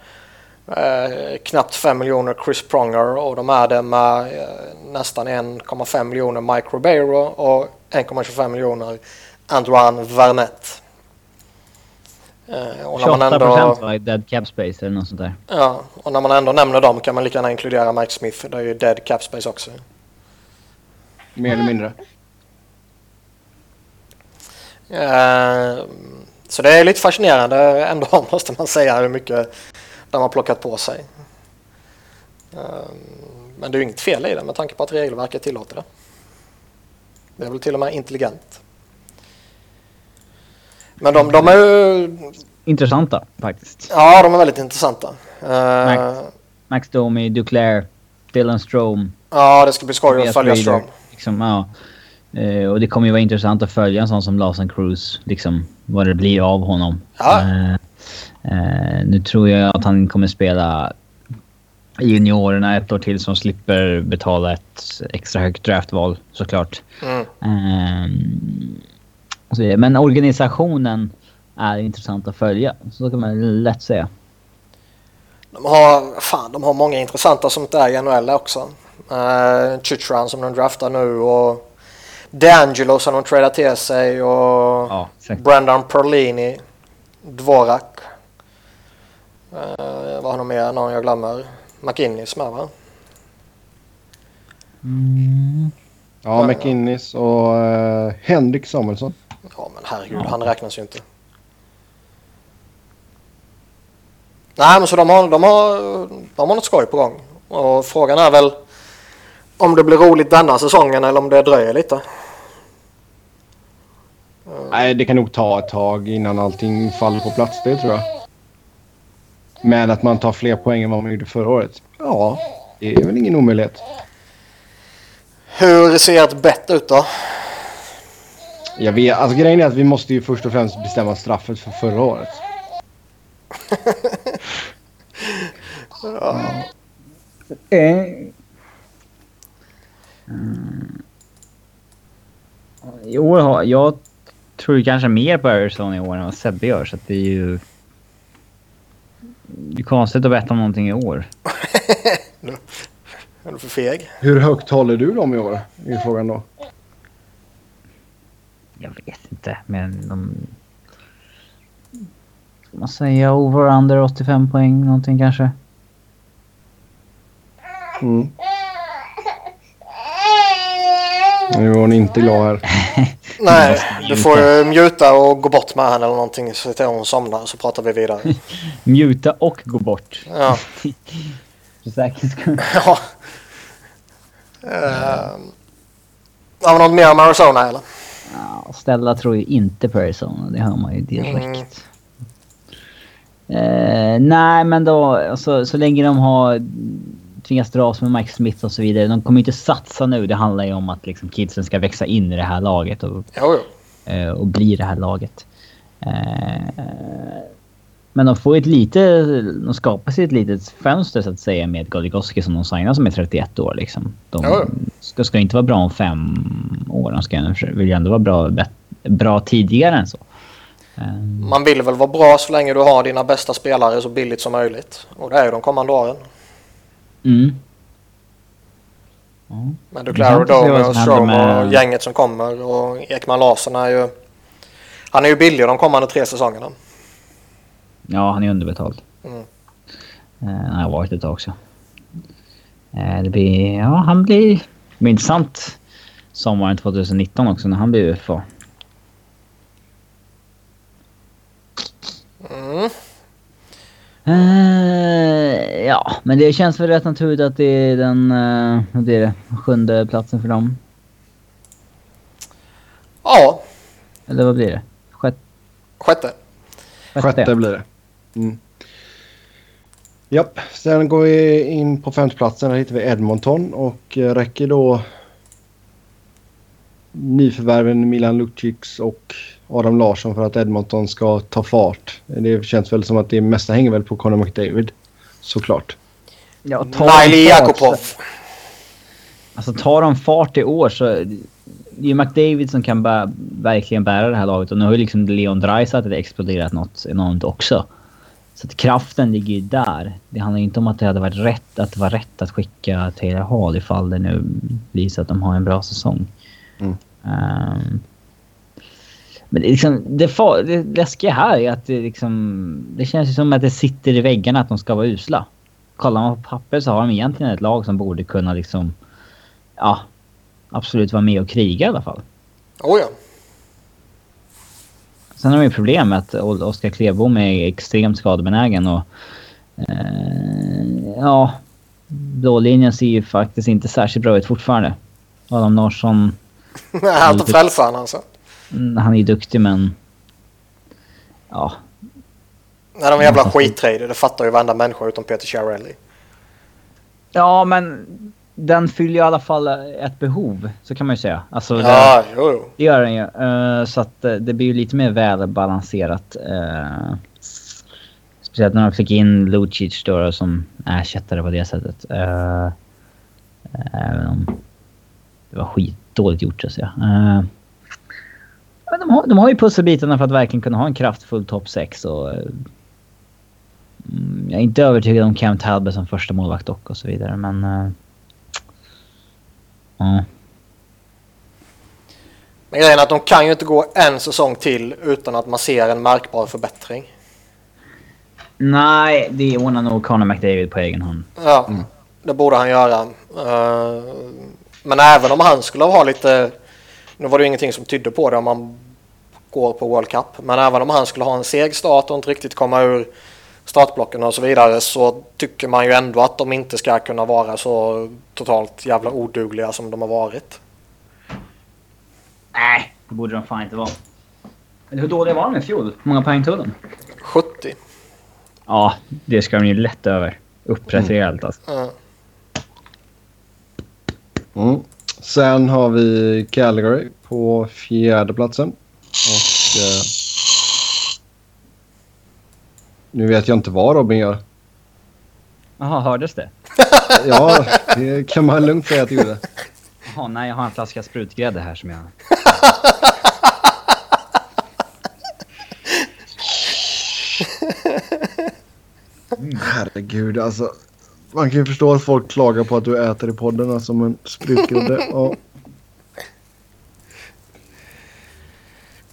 eh, knappt 5 miljoner Chris Pronger. Och de är det med eh, nästan 1,5 miljoner Mike Ribeiro och 1,25 miljoner Antoine Vernet. Eh, och när man 28 ändå... var i dead cap space eller något sånt där. Ja, och när man ändå nämner dem kan man lika gärna inkludera Mike Smith. Det är ju dead cap space också. Mer eller mindre. Eh, så det är lite fascinerande ändå måste man säga hur mycket de har plockat på sig. Eh, men det är ju inget fel i det med tanke på att regelverket tillåter det. Det är väl till och med intelligent. Men de, de är ju... Intressanta faktiskt. Ja, de är väldigt intressanta. Eh, Max. Max Domi, Duclair, Dylan Strome. ja, det ska bli skoj att följa Strong. Liksom, ja. Eh, och det kommer ju vara intressant att följa en sån som Lawson Cruz. Liksom, vad det blir av honom. Ja. Eh, eh, nu tror jag att han kommer spela juniorerna ett år till som slipper betala ett extra högt draftval såklart. Mm. Så, men organisationen är intressant att följa. Så kan man lätt säga. De har, fan, de har många intressanta som inte är i NHL också. Uh, Chychrun som de draftar nu och D'Angelo som de tradar till sig och Ja. Brendan Perlini, Dvorak. Uh, vad har de mer? Någon jag glömmer. McInnes med va? Mm. Ja, McInnes och uh, Henrik Samuelsson. Ja men herregud, han räknas ju inte. Nej men så de har, de har, de har något skoj på gång. Och frågan är väl om det blir roligt denna säsongen eller om det dröjer lite. Nej, det kan nog ta ett tag innan allting faller på plats, det tror jag. Men att man tar fler poäng än vad man gjorde förra året. Ja, det är väl ingen omöjlighet. Hur ser ett bett ut då? Jag vet, alltså grejen är att vi måste ju först och främst bestämma straffet för förra året. Eh. Mm. I år har, jag tror kanske mer på Arizona i år än vad Sebbe gör så att det är ju... Det är konstigt att veta om någonting i år. Är du för feg? Hur högt håller du dem i år? Är frågan då. Jag vet inte, men de... Ska man säga over under 85 poäng någonting kanske? Mm. Nu var hon inte glad här. Nej, du får ju muta och gå bort med henne eller någonting så att hon somnar så pratar vi vidare. Muta och gå bort. Ja. För säkerhets skull. ja. Uh, har vi något mer om Arizona eller? Ja, Stella tror ju inte på Arizona, det hör man ju direkt. Eh, nej, men då, alltså, så länge de har tvingas dras med Mike Smith och så vidare. De kommer inte satsa nu. Det handlar ju om att liksom, kidsen ska växa in i det här laget och, Jo, jo. eh, och bli det här laget. Eh, men de får ett lite, de skapar sig ett litet fönster så att säga med Goligoski som de signar som är 31 år liksom. De ja. ska, ska inte vara bra om fem år. De ska, vill ju ändå vara bra, bra tidigare än så. Eh, Man vill väl vara bra så länge du har dina bästa spelare så billigt som möjligt. Och det är ju de kommande åren. Mm. Ja. Men du Domi som och Strom med- och gänget som kommer och Ekman Larsson är ju... Han är ju billig de kommande tre säsongerna. Ja, han är underbetald. Mm. Eh, han har varit ett tag också. Eh, det blir... Ja, han blir... Det blir intressant sommaren 2019 också när han blir UFA. Mm. Eh, ja, men det känns väl rätt naturligt att det är den... Uh, vad blir det? Sjunde platsen för dem. Ja, Eller vad blir det? Sjätte? sjätte. Sjätte blir det. Mm. Japp, sen går vi in på femteplatsen. Där hittar vi Edmonton och eh, räcker då nyförvärven Milan Lucic och Adam Larsson för att Edmonton ska ta fart. Det känns väl som att det mesta hänger väl på Conor McDavid. Såklart. Ja, Naili Jakubov. Alltså tar de fart i år så... Det är ju McDavid som kan bä, verkligen bära det här laget och nu har ju liksom Leon Draisaitl exploderat något enormt också. Så att kraften ligger ju där. Det handlar ju inte om att det hade varit rätt att det var rätt att skicka Taylor Hall ifall det nu blir så att de har en bra säsong. Mm. Ehm, men liksom, det, fa- det läskiga här är att det liksom... Det känns som att det sitter i väggarna att de ska vara usla. Kollar man på papper så har de egentligen ett lag som borde kunna liksom... Ja, absolut vara med och kriga i alla fall. Oh ja. Sen har ju problem med att Oskar Klevbom är extremt skadebenägen och... Eh, ja, blålinjen ser ju faktiskt inte särskilt bra ut fortfarande. Adam Larsson, Han är inte frälsar han alltså. Mm, han är ju duktig men... Ja, Nej, de är jävla skittrader. Det fattar ju varenda människa utom Peter Chiarelli. Ja, men den fyller ju i alla fall ett behov, så kan man ju säga. Alltså, det, Ja, jo, jo. det gör den ju. Eh, så att eh, det blir ju lite mer välbalanserat. Uh, speciellt när de fick in Lucic då som ersättare på det sättet. Uh, även om det var skitdåligt gjort så att säga. Uh, men de har, de har ju pusselbitarna för att verkligen kunna ha en kraftfull topp 6 och... eh, mm, jag är inte övertygad om Cam Talbot som första målvakt dock och så vidare men... Ja. Men grejen är att de kan ju inte gå en säsong till utan att man ser en märkbar förbättring. Nej, det ordnar nog Conor McDavid på egen hand. Ja, det borde han göra. Eh, Men även om han skulle ha lite... Nu var det ju ingenting som tydde på det om man går på World Cup. Men även om han skulle ha en seg start och inte riktigt komma ur startblocken och så vidare så tycker man ju ändå att de inte ska kunna vara så totalt jävla odugliga som de har varit. Nej, det borde de fan inte vara. Eller hur dåliga var de i fjol? Hur många poäng tog de? 70. Ja, det ska de ju lätt över. Upprätt rejält alltså. Mm. Sen har vi Calgary på fjärde platsen. Och, eh, nu vet jag inte vad Robin gör. Jaha, hördes det? Ja, det kan man lugnt säga att det gjorde. Jaha, nej jag har en flaska sprutgrädde här som jag... Herregud, alltså. Man kan ju förstå att folk klagar på att du äter i podden alltså, men sprutgrädde. Ja,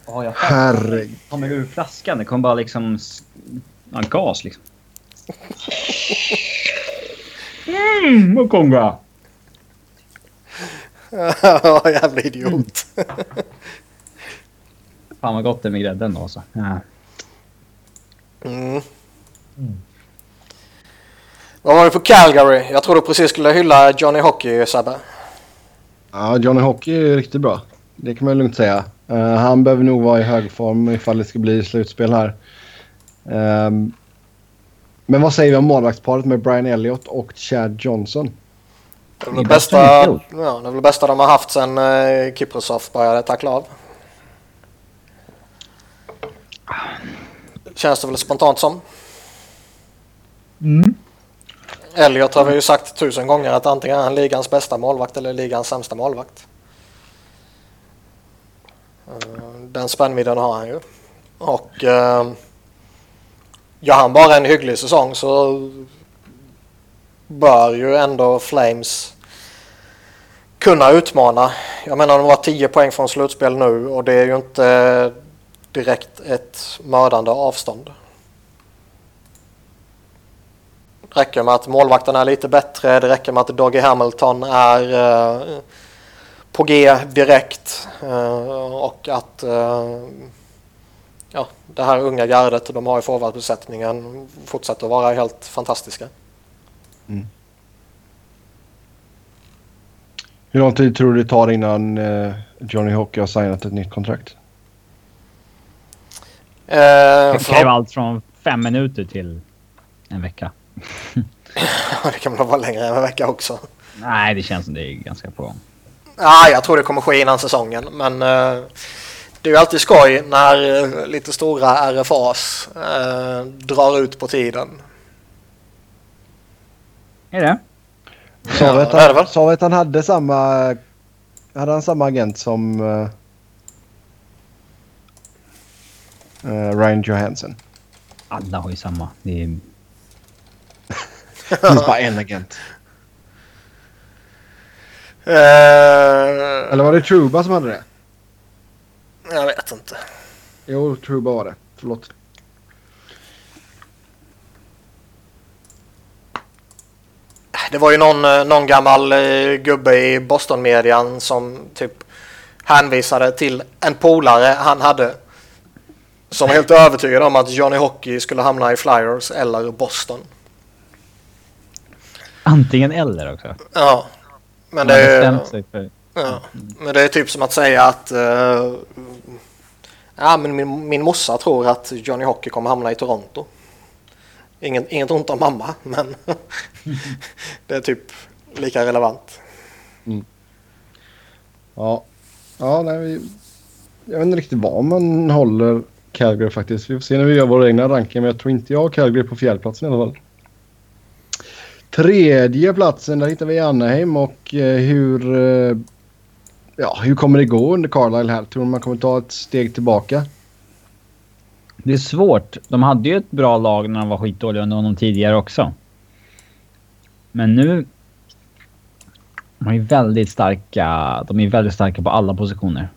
Ja, jag herregud. kommer ur flaskan. Det kom bara liksom... Ja, gas liksom. Mm, Mukonga! Ja, jävla idiot. Fan vad gott det är med grädden då så. Ja. Mm. Vad var det på Calgary? Jag tror du precis skulle hylla Johnny Hockey, Sebbe. Ja, Johnny Hockey är riktigt bra. Det kan man lugnt säga. Uh, han behöver nog vara i hög form ifall det ska bli slutspel här. Um, men vad säger vi om målvaktsparet med Brian Elliott och Chad Johnson? Det är väl det bästa, ja, det är väl det bästa de har haft sen uh, Kiprosov började tackla av. Känns det väl spontant som. Mm. Elliot har vi ju sagt tusen gånger att antingen är han ligans bästa målvakt eller ligans sämsta målvakt. Eh, den spännvidden har han ju. Och eh, gör han bara en hygglig säsong så bör ju ändå Flames kunna utmana. Jag menar de var 10 poäng från slutspel nu och det är ju inte direkt ett mördande avstånd. Det räcker med att målvakten är lite bättre, det räcker med att Doggy Hamilton är eh, på G direkt eh, och att eh, ja, det här unga gardet de har i forwardbesättningen fortsätter att vara helt fantastiska. Mm. Hur lång tid tror du det tar innan eh, Johnny Hockey har signat ett nytt kontrakt? Eh, det kan ju allt från fem minuter till en vecka. det kan väl vara längre än en vecka också. Nej, det känns som det är ganska på gång. Ja, jag tror det kommer ske innan säsongen, men uh, det är ju alltid skoj när uh, lite stora RFAs uh, eh, drar ut på tiden. Är det? Sa vi att han, sa att han hade samma... Hade han samma agent som Ryan Johansson? Alla har ju samma. Det är det finns bara en agent. Uh, Eller var det Truba som hade det? Jag vet inte. Jo, Truba var det. Förlåt. Det var ju någon, eh, någon gammal uh, gubbe i Boston-median som typ hänvisade till en polare han hade. Som var helt övertygad om att Johnny Hockey skulle hamna i Flyers eller Boston. Antingen eller också. Ja. Men det, är, ja, men det är typ som att säga att uh, ja, men min, min morsa tror att Johnny Hockey kommer hamna i Toronto. Inget, inget ont om mamma, men det är typ lika relevant. Mm. Ja, ja nej, vi, jag vet inte riktigt var man håller Calgary faktiskt. Vi får se när vi gör våra egna ranking, men jag tror inte jag har Calgary på fjärdeplatsen i alla fall. Tredje platsen, där hittar vi Anaheim och eh, hur... Eh, ja, hur kommer det gå under Carlisle här? Tror du man kommer ta ett steg tillbaka? Det är svårt. De hade ju ett bra lag när de var skitdåliga under honom tidigare också. Men nu... De är väldigt starka. De är väldigt starka på alla positioner.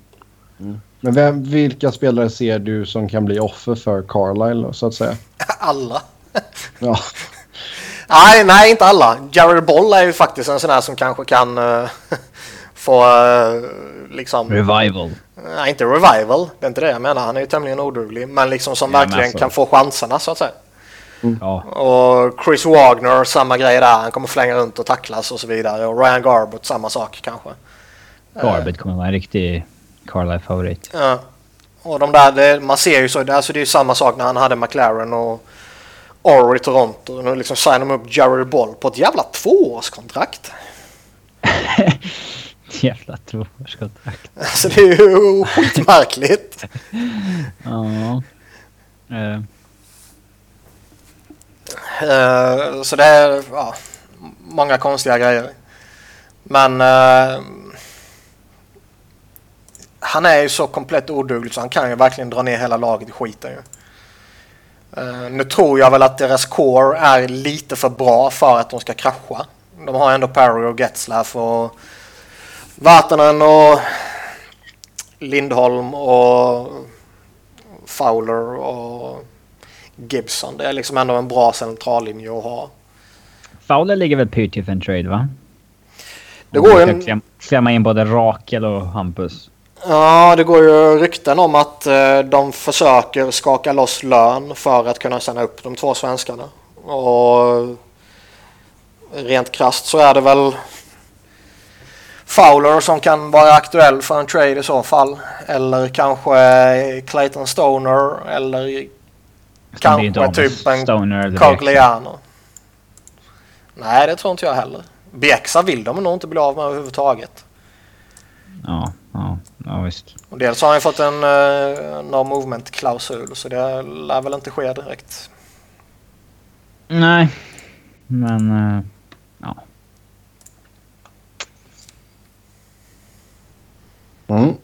Mm. Men vem, vilka spelare ser du som kan bli offer för Carlisle så att säga? Alla. ja. Nej, nej, inte alla. Jared Boll är ju faktiskt en sån här som kanske kan uh, få uh, liksom... Revival. Nej, inte revival. Det är inte det jag menar. Han är ju tämligen oduglig. Men liksom som ja, verkligen alltså. kan få chanserna så att säga. Mm. Ja. Och Chris Wagner, samma grej där. Han kommer flänga runt och tacklas och så vidare. Och Ryan Garbett, samma sak kanske. Garbett kommer vara en riktig Carlisle-favorit. Ja. Och de där, det, man ser ju så. Det, alltså det är ju samma sak när han hade McLaren och Or i Toronto. Nu liksom signar de upp Jerry Boll på ett jävla tvåårskontrakt. jävla tvåårskontrakt. Alltså det är ju skitmärkligt. ja. Uh. Uh, så det är ja, många konstiga grejer. Men uh, han är ju så komplett oduglig så han kan ju verkligen dra ner hela laget i skiten ju. Uh, nu tror jag väl att deras core är lite för bra för att de ska krascha. De har ändå Parry och Getzlaff och Vatanen och Lindholm och Fowler och Gibson. Det är liksom ändå en bra centrallinje att ha. Fowler ligger väl pyrt till för en trade va? Det går ju... En... Klämma in både Rakel och Hampus. Ja, det går ju rykten om att eh, de försöker skaka loss lön för att kunna sända upp de två svenskarna. Och rent krast så är det väl Fowler som kan vara aktuell för en trade i så fall. Eller kanske Clayton Stoner eller kanske typ en. Cogliano. Nej, det tror inte jag heller. Bjäxa vill de nog inte bli av med överhuvudtaget. Ja, ja, ja visst. Och dels har han ju fått en uh, no movement-klausul så det lär väl inte ske direkt. Nej, men... eh, ja. Mm.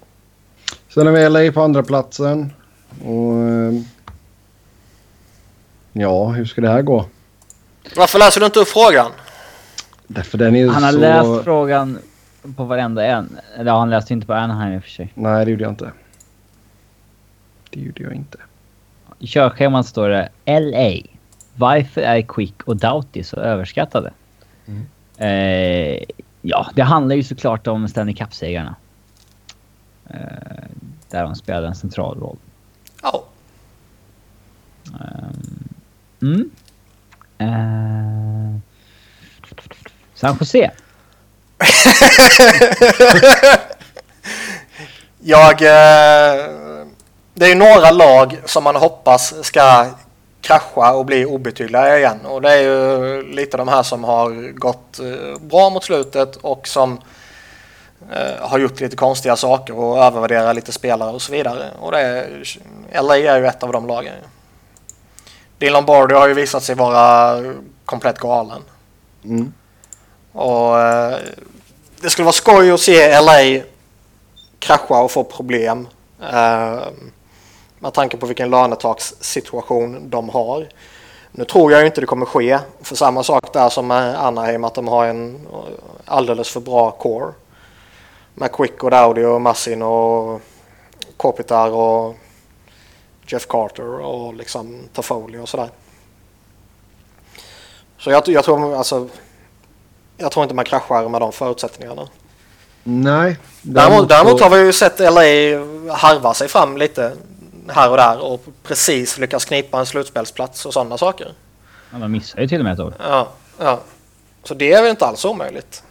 Sen har vi LA på andra platsen. Och, eh, ja, hur ska det här gå? Varför läser du inte upp frågan? Därför den är Han har så... läst frågan på varenda en. Eller ja, han läste inte på Anaheim i och för sig. Nej, det gjorde jag inte. Det gjorde jag inte. I körschemat står det LA. Varför är Quick och Doughty så överskattade? Mm. Eh, ja, det handlar ju såklart om Stanley Cup-segrarna. Eh, där de spelade en central roll. Ja. Mm. Eh, San Jose. Jag... Eh, det är ju några lag som man hoppas ska krascha och bli obetydliga igen. Och det är ju lite de här som har gått eh, bra mot slutet och som eh, har gjort lite konstiga saker och övervärderar lite spelare och så vidare. Och det är, LA är ju ett av de lagen. Dylan Lombardi har ju visat sig vara komplett galen. Mm. Och eh, det skulle vara skoj att se LA krascha och få problem. Eh, med tanke på vilken lönetakssituation de har. Nu tror jag ju inte det kommer ske. För samma sak där som med Anaheim att de har en eh, alldeles för bra core. Med Quick och Dowdy och Massin och Kopitar och Jeff Carter och liksom Toffoli och sådär. Så jag, jag tror alltså jag tror inte man kraschar med de förutsättningarna. Nej. Däremot, däremot har vi ju sett LA harva sig fram lite här och där och precis lyckas knipa en slutspelsplats och sådana saker. Ja, de missade ju till och med ett år. Ja, ja. Så det är väl inte alls omöjligt.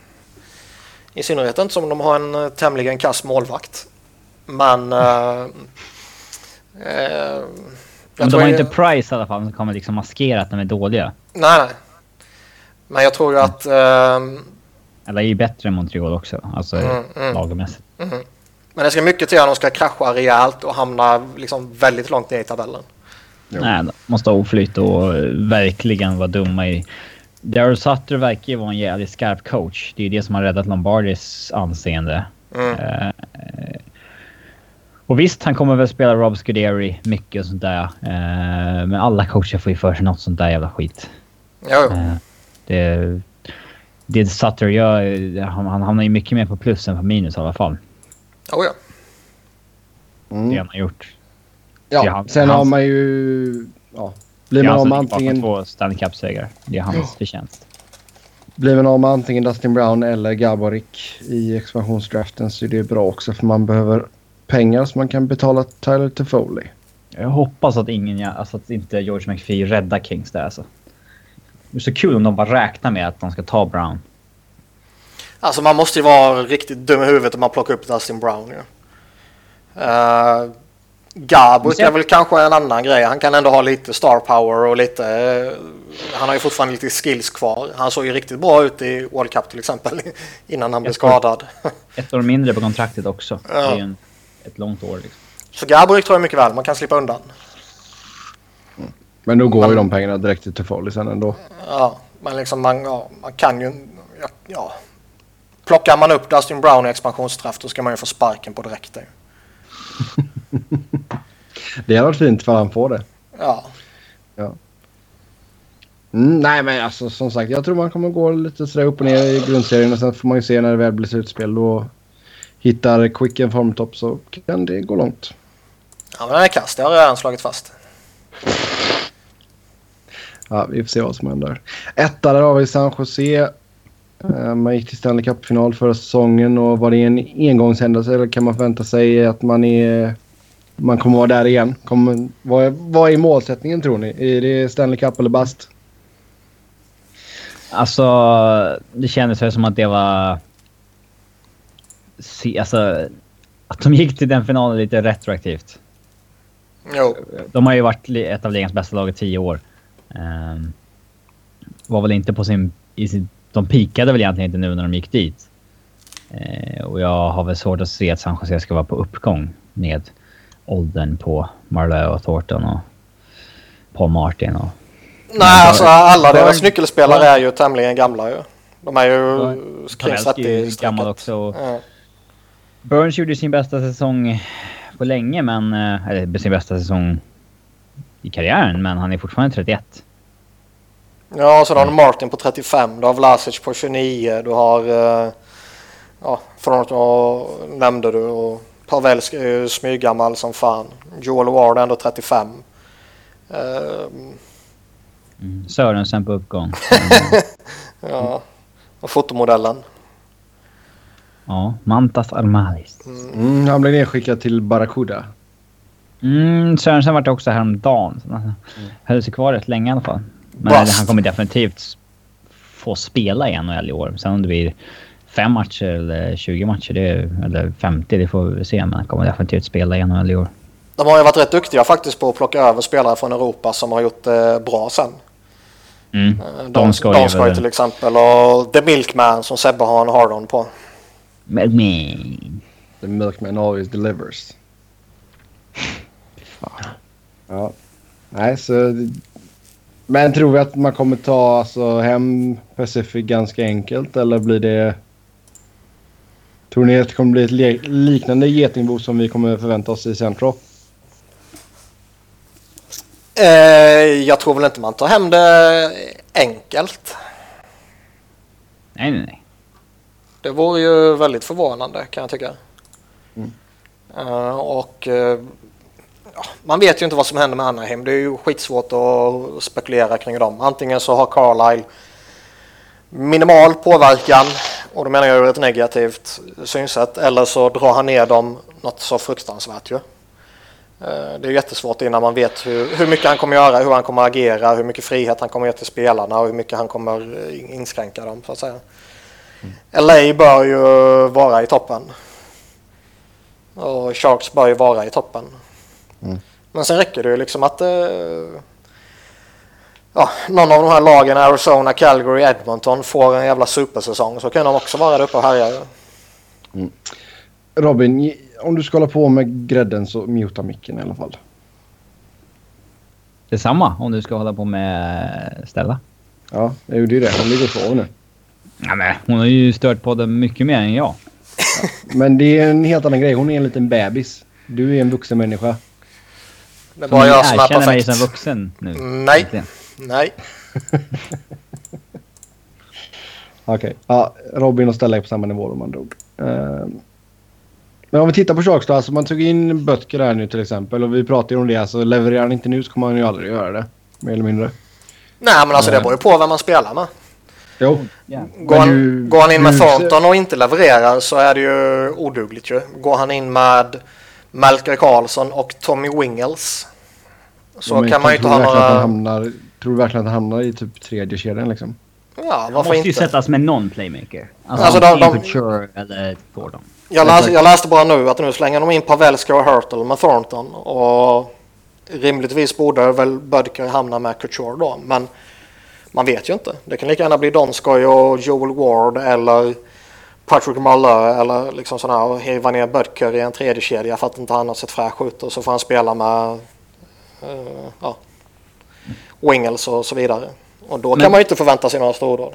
I synnerhet inte som de har en eh, tämligen kass målvakt. Men... eh, eh, Men de har ju- inte Price i alla fall som kommer liksom maskera att de är dåliga. Nej, nej. Men jag tror ju att... ehm, Eller är ju bättre än Montreal också. Alltså Mm, mm. lagmässigt. men det ska mycket till att de ska krascha rejält och hamna liksom väldigt långt ner i tabellen. Jo. Nej, de måste ha oflyt och verkligen vara dumma i... Daryl Sutter verkar ju vara en jävligt skarp coach. Det är ju det som har räddat Lombardis anseende. Mm. Eh, och visst, han kommer väl spela Rob Scuderi mycket och sånt där. Eh, men alla coacher får ju för sig något sånt där jävla skit. Jo, jo. Eh, det, det Sutter gör, han, han hamnar ju mycket mer på plus än på minus i alla fall. Oh, ja. Det Mm. han har gjort. Ja, det han- sen hans- har man ju... Ja, blir Det man av som med antingen, två Stanley Cup-segrar. Det är hans förtjänst. blir man av med antingen Dustin Brown eller Gaborik i expansionsdraften så är det bra också för man behöver pengar så man kan betala Tyler Toffoli. Jag hoppas att ingen, alltså att inte George McPhee räddar Kings där alltså. Det är så kul om de bara räknar med att de ska ta Brown. Alltså man måste ju vara riktigt dum i huvudet om man plockar upp Dustin Brown ju. Uh, Gabrick är väl kanske en annan grej. Han kan ändå ha lite star power och lite... eh, han har ju fortfarande lite skills kvar. Han såg ju riktigt bra ut i World Cup till exempel innan han blev skadad. Ett år mindre på kontraktet också. Ja. Det är ju en, ett långt år liksom. Så Gabrick tror jag mycket väl man kan slippa undan. Men då går Men- ju de pengarna direkt till Toffoli sen ändå. Ja, men liksom man, ja, man kan ju... Ja, ja. Plockar man upp Dustin Brown i expansionsstraff då ska man ju få sparken på direkt. där. Det hade varit fint för han får det. Ja. Mm, nej men alltså som sagt jag tror man kommer gå lite sådär upp och ner i grundserien och sen får man ju se när det väl blir slutspel. Då hittar Quick en formtopp så kan det gå långt. ja, men den är kass. Det har jag redan slagit fast. Ja, vi får se vad som händer. Etta där har vi San Jose. Eh, Man gick till Stanley Cup-final förra säsongen och var det en engångshändelse eller kan man förvänta sig att man är... Man kommer vara där igen? Kommer, vad, är, vad är målsättningen tror ni? Är det Stanley Cup eller bast? Alltså, det kändes väl som att det var... Alltså, att de gick till den finalen lite retroaktivt. Jo. De har ju varit ett av ligans bästa lag i tio år. Ehm, var väl inte på sin, i sin... De pikade väl egentligen inte nu när de gick dit. Eh, och jag har väl svårt att se att San Jose ska vara på uppgång med åldern på Marleau och Thornton och Paul Martin och... Nej, alltså alla Burn- deras nyckelspelare är ju tämligen gamla ju. De är ju kring Pavelski är ju 30 gammal också. Och Ja. Burns gjorde sin bästa säsong på länge, men... eh, Eller sin bästa säsong i karriären, men han är fortfarande 31. Ja, så då har du Martin på 35, du har Vlasic på 29, du har... eh, Ja, Fronto nämnde du och Pavelski är ju smyggammal som fan. Joel Ward är ändå 35. Ehm, Mm. Sörensen på uppgång. ja, och fotomodellen. ja, Mantas Armalis. Mm, han blev nedskickad till Barracuda. Mm, Sörensen vart också häromdagen. Så han höll sig kvar rätt länge i alla fall. Men Bast. han kommer definitivt få spela i NHL i år. Sen om det blir fem matcher eller 20 matcher, det, eller 50, det får vi se. Men han kommer definitivt spela i NHL i år. De har ju varit rätt duktiga faktiskt på att plocka över spelare från Europa som har gjort det bra sen. Mm. Eh, Donskoj är Donskoj väl- till exempel och The Milkman som Sebbe har en hard-on på. Men. The milkman always delivers. Ja. Nej, så... Men tror vi att man kommer ta alltså, hem Pacific ganska enkelt eller blir det... Tror ni att det kommer bli ett liknande getingbo som vi kommer förvänta oss i Central? Eh, jag tror väl inte man tar hem det enkelt. Nej, nej, nej. Det vore ju väldigt förvånande kan jag tycka. Mm. Eh, och eh, ja, man vet ju inte vad som händer med Anaheim. Det är ju skitsvårt att spekulera kring dem. Antingen så har Carlisle minimal påverkan och då menar jag ur ett negativt synsätt. Eller så drar han ner dem något så fruktansvärt ju. Eh, Det är jättesvårt innan man vet hur, hur mycket han kommer göra, hur han kommer agera, hur mycket frihet han kommer ge till spelarna och hur mycket han kommer eh, inskränka dem så att säga. LA bör ju vara i toppen. Och Sharks bör ju vara i toppen. Mm. Men sen räcker det ju liksom att eh, ja, någon av de här lagen, Arizona, Calgary, Edmonton, får en jävla supersäsong så kan de också vara där uppe och härja. Robin, ge- om du ska hålla på med grädden så muta micken i alla fall. Detsamma om du ska hålla på med Stella. Ja, jag gjorde ju det. Hon ligger och sover nu. Ja, men hon har ju stört på det mycket mer än jag. Men det är en helt annan grej. Hon är en liten bebis. Du är en vuxen människa. Det ni jag som är erkänner mig som vuxen nu. Nej. Nej. Okej. Ja, Robin och Stella är på samma nivå om ord. Ehm, men om vi tittar på Sharks då. Alltså man tog in Böttger här nu till exempel och vi pratade ju om det. Alltså levererar han inte nu så kommer han ju aldrig göra det. Mer eller mindre. Nej men alltså det beror ju på vem man spelar med. Jo. Går han, du- går han in med du- Thornton och inte levererar så är det ju odugligt ju. Går han in med Melker Karlsson och Tommy Wingels så Men kan man ju inte ha några... Hamnar, tror du verkligen att han hamnar i typ tredje kedjan liksom? Ja, varför måste ju inte? sättas med någon playmaker. Alltså, Alltså, de- de- Couture eller Thornton. Jag, läs, jag läste bara nu att nu slänger de in Pavelski och Hurtle med Thornton och rimligtvis borde väl Bödker hamna med Couture då. Men man vet ju inte. Det kan lika gärna bli Donskoj och Joel Ward eller Patrick Marleau eller liksom sådana och hiva ner Bödker i en tredje kedja för att inte han har sett fräsch ut och så får han spela med eh, ja, Wingels och så vidare. Och då kan Men- man ju inte förvänta sig några stordåd.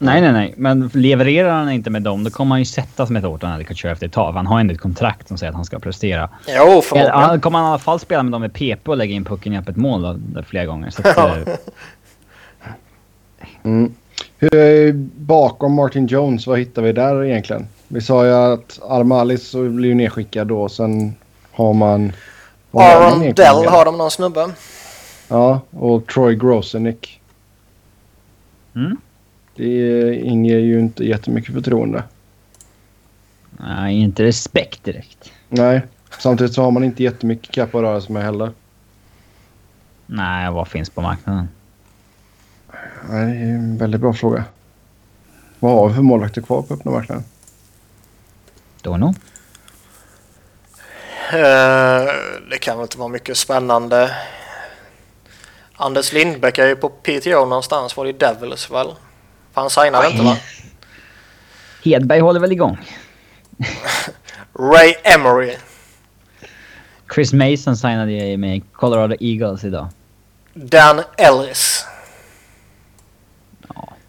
Nej, nej, nej. Men levererar han inte med dem, då kommer han ju sättas med Thornton eller Couture efter ett tag. Han har ändå ett kontrakt som säger att han ska prestera. Jo, förmodligen. han kommer han i alla fall spela med dem med PP och lägga in pucken i öppet mål då, flera gånger. Så att, eh, Mm. Hur, bakom Martin Jones, vad hittar vi där egentligen? Vi sa ju att Armalis blir ju nedskickad då. Sen har man... Aron Dell har de någon snubbe. Ja, och Troy Grosenick. mm. Det inger ju inte jättemycket förtroende. Nej, inte respekt direkt. Nej, samtidigt så har man inte jättemycket cap att röra sig med heller. Nej, vad finns på marknaden? Det är en väldigt bra fråga. Vad har vi för målvakter kvar på öppna marknaden? Dono? Eh, det kan väl inte vara mycket spännande. Anders Lindbäck är ju på PTO någonstans. Var det i Devils väl? För han signade inte va? Hedberg håller väl igång? Ray Emery. Chris Mason signade ju med Colorado Eagles idag. Dan Ellis.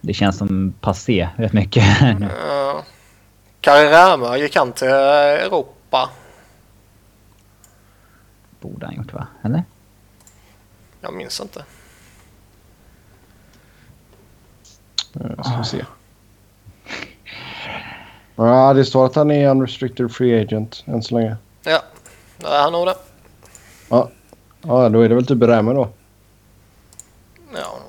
Ja, det känns som passé rätt mycket. Uh, Karriärma gick han till Europa. Borde han gjort va? Eller? Jag minns inte. Jag ska se. Ja, det står att han är unrestricted free agent än så länge. Ja, det är han nog det. Ja, då är det väl typ Räme då. Ja.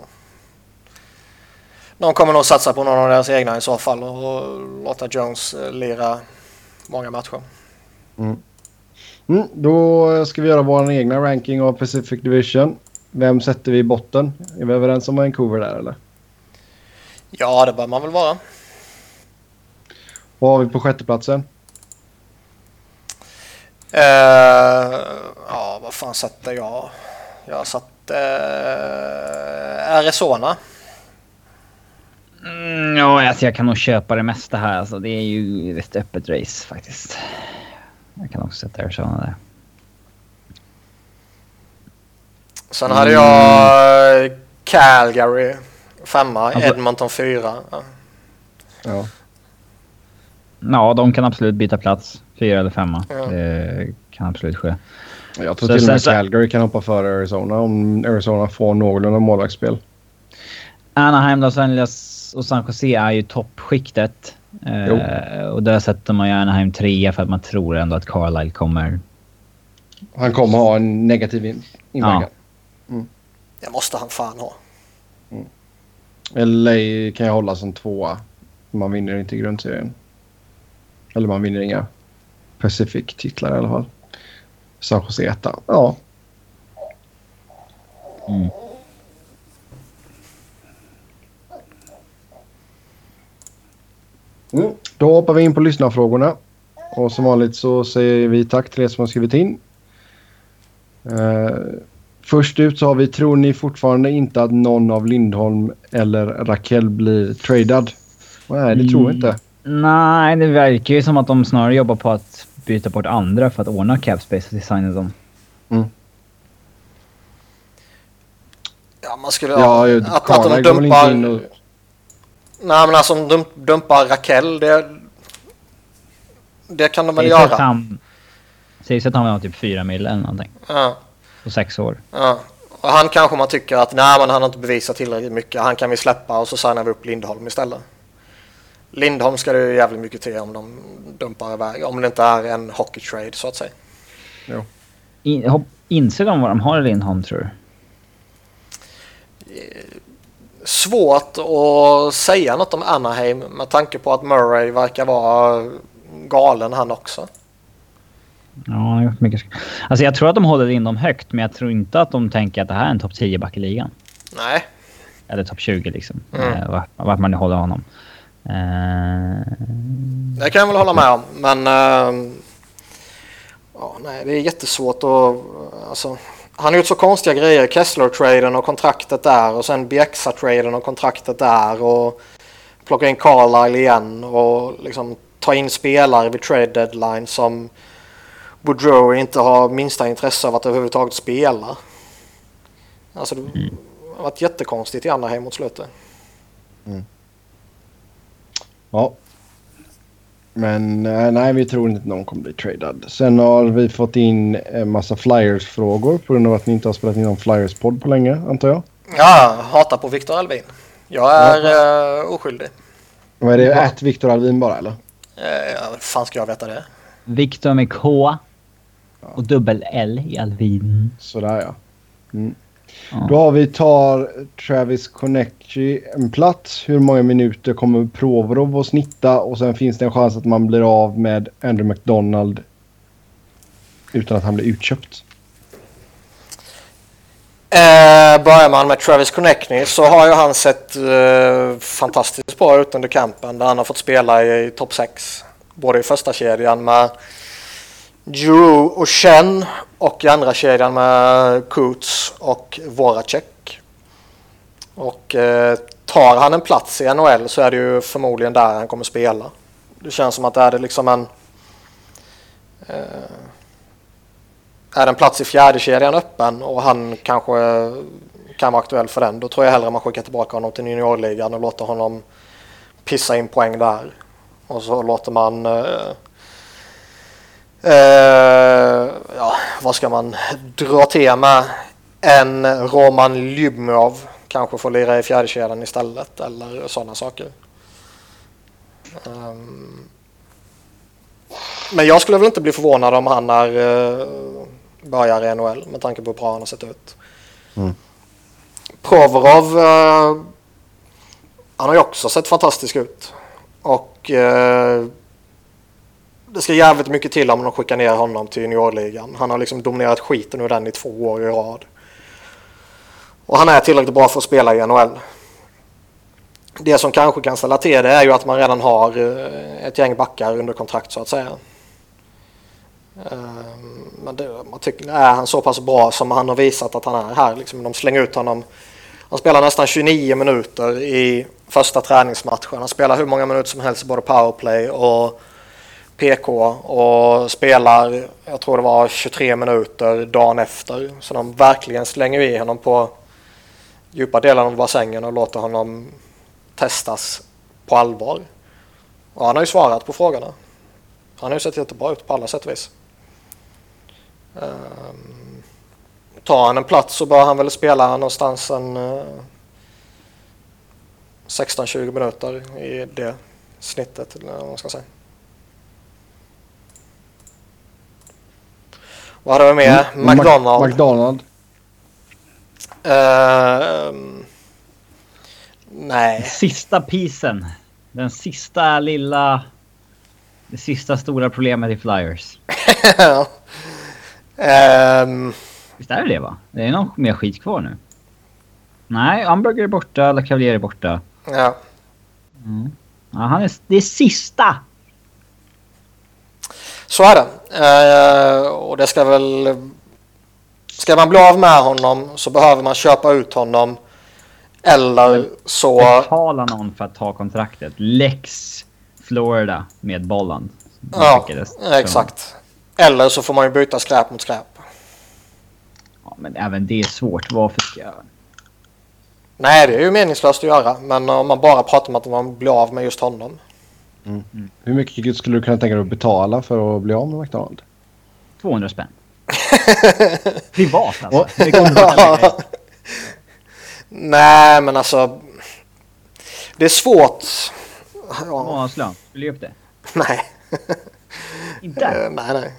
De kommer nog satsa på någon av deras egna i så fall och låta Jones eh, lira många matcher. Mm. Mm, då ska vi göra vår egna ranking av Pacific Division. Vem sätter vi i botten? Är vi överens om Vancouver där eller? Ja, det bör man väl vara. Vad har vi på sjätteplatsen? Uh, ja, vad fan satte jag? Jag satte uh, Arizona. Mm, ja, alltså jag kan nog köpa det mesta här. Alltså, det är ju ett öppet race faktiskt. Jag kan också sätta Arizona där. Sen hade jag Calgary femma, Alltså- Edmonton fyra. Ja. Ja. Ja, de kan absolut byta plats. Fyra eller femma. Ja. Det kan absolut ske. Jag tror Så- till och med Calgary kan hoppa före Arizona om Arizona får någorlunda målvaktsspel. Anaheim, Los Angeles och San Jose är ju toppskiktet. Eh, och där sätter man ju Anaheim trea för att man tror ändå att Carlisle kommer... Han kommer ha en negativ in- inverkan. Det måste han fan ha. LA kan jag hålla som tvåa. Man vinner inte grundserien. Eller man vinner inga Pacific-titlar i alla fall. San Jose etta. Ja. Mm. Mm. Då hoppar vi in på lyssnarfrågorna. Och som vanligt så säger vi tack till er som har skrivit in. Eh, först ut så har vi tror ni fortfarande inte att någon av Lindholm eller Raquel blir tradad? Nej, det tror jag inte. Nej, det verkar ju som att de snarare jobbar på att byta bort andra för att ordna cap space och designa dem. Ja, man skulle... Ja, att, att de dumpar... in. Nej, men alltså de dumpar Raquel, det... Det kan de väl Sägs att göra. han... Sägs att han vill ha typ fyra mil eller någonting. Ja, På sex år. ja. Och han kanske man tycker att nej, men han har inte bevisat tillräckligt mycket. Han kan vi släppa och så signar vi upp Lindholm istället. Lindholm ska det ju jävligt mycket till om de dumpar iväg. Om det inte är en hockey trade så att säga. In, hopp, inser de vad de har i Lindholm tror du? Svårt att säga något om Anaheim med tanke på att Murray verkar vara galen han också. Ja, han har gjort mycket. Alltså jag tror att de håller Lindholm högt, men jag tror inte att de tänker att det här är en topp 10-back i ligan. Nej, Eller topp 20 liksom. Mm. Eh, vart, vart man nu håller honom. Eh, det kan jag väl hålla med om. Men ehm, ja, nej, det är jättesvårt att... Alltså, han har gjort så konstiga grejer. Kessler-traden och kontraktet där och sen Bjäxa-traden och kontraktet där och plocka in Carlisle igen och liksom ta in spelare vid trade deadline som Boudreau inte har minsta intresse av att överhuvudtaget spela. Alltså det har varit jättekonstigt i Anaheim mot slutet. Ja. Men eh, nej, vi tror inte att någon kommer bli tradad. Sen har vi fått in en massa Flyers-frågor på grund av att ni inte har spelat in någon Flyers-podd på länge, antar jag. Ja, hatar på Viktor Alvin. Jag är uh, oskyldig. Vad är det? Att Viktor Alvin bara, eller? Uh, ja, fan ska jag veta det? Viktor med K. Och dubbel L i Alvin. Sådär ja. Mm. Ja. Då har vi tar Travis Konecki en plats. Hur många minuter kommer Provorov att snitta? Och sen finns det en chans att man blir av med Andrew McDonald utan att han blir utköpt. Eh, börjar man med Travis Connectney så har ju han sett eh, fantastiskt bra ut under campen där han har fått spela i, i topp 6. Både i första kedjan med Drew och Chen och i andra kedjan med Coots och Voracek. Och eh, tar han en plats i NHL så är det ju förmodligen där han kommer spela. Det känns som att är det liksom en eh, är en plats i fjärdekedjan öppen och han kanske kan vara aktuell för den. Då tror jag hellre man skickar tillbaka honom till juniorligan och låter honom pissa in poäng där. Och så låter man eh, eh, ja, vad ska man dra till med? En Roman Lyubimov kanske får lira i fjärdekedjan istället eller sådana saker. Um, men jag skulle väl inte bli förvånad om han är eh, börjar i NHL med tanke på hur bra han har sett ut. Mm. Provorov, eh, han har ju också sett fantastisk ut. Och eh, det ska jävligt mycket till om de skickar ner honom till juniorligan. Han har liksom dominerat skiten ur den i två år i rad. Och han är tillräckligt bra för att spela i NHL. Det som kanske kan ställa till det är ju att man redan har eh, ett gäng backar under kontrakt så att säga. Ehm, men det, man tycker, är han så pass bra som han har visat att han är här? Liksom, de slänger ut honom. Han spelar nästan 29 minuter i första träningsmatchen. Han spelar hur många minuter som helst i både powerplay och PK och spelar, jag tror det var 23 minuter dagen efter. Så de verkligen slänger i honom på djupa delen av bassängen och låter honom testas på allvar. Och han har ju svarat på frågorna. Han har ju sett jättebra ut på alla sätt och vis. Um, tar han en plats så bör han väl spela någonstans en eh, uh, 16-20 minuter i det snittet. Eller vad man ska säga. Vad hade vi med? Mm, McDonald. McDonald. Ehm, nej. Sista pisen. Den sista lilla... Det sista stora problemet i Flyers. Ehm, Visst är det det va? Det är någon mer skit kvar nu. Nej, Hamburger är borta, LaCavalier är borta. ja. Mm. Ja, han är det är sista! Så är det. Eh, och det ska väl... Ska man bli av med honom så behöver man köpa ut honom. Eller så... Betala någon för att ta kontraktet. Lex Florida med Bolland. Ja, exakt. Eller så får man ju byta skräp mot skräp. Ja, men även det är svårt. Varför ska jag... Nej, det är ju meningslöst att göra. Men om man bara pratar om att man blir av med just honom. Hur mycket skulle du kunna tänka dig att betala för att bli av med McDonald? 200 spänn. Privat alltså. Det Nej, men alltså... Det är svårt. Ja, Månadslön. Vill du upp det? nej. Inte? Eh, nej, nej.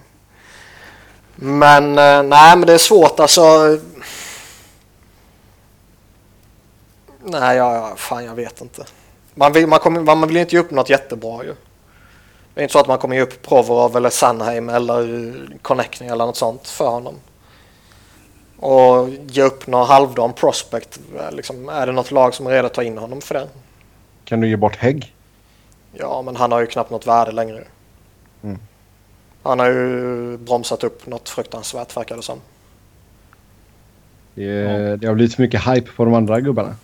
Men eh, nej, men det är svårt alltså. Nej, ja, ja, fan jag vet inte. Man vill, man, kommer, man vill inte ge upp något jättebra ju. Det är inte så att man kommer ge upp Provorov eller Sanheim eller Connecting eller något sånt för honom. Och ge upp någon halvdan prospect. eh, Liksom, är det något lag som är redo att ta in honom för det? Kan du ge bort Hägg? Ja, men han har ju knappt något värde längre. Mm. Han har ju bromsat upp något fruktansvärt verkar det som. Det, det har blivit för mycket hype på de andra gubbarna.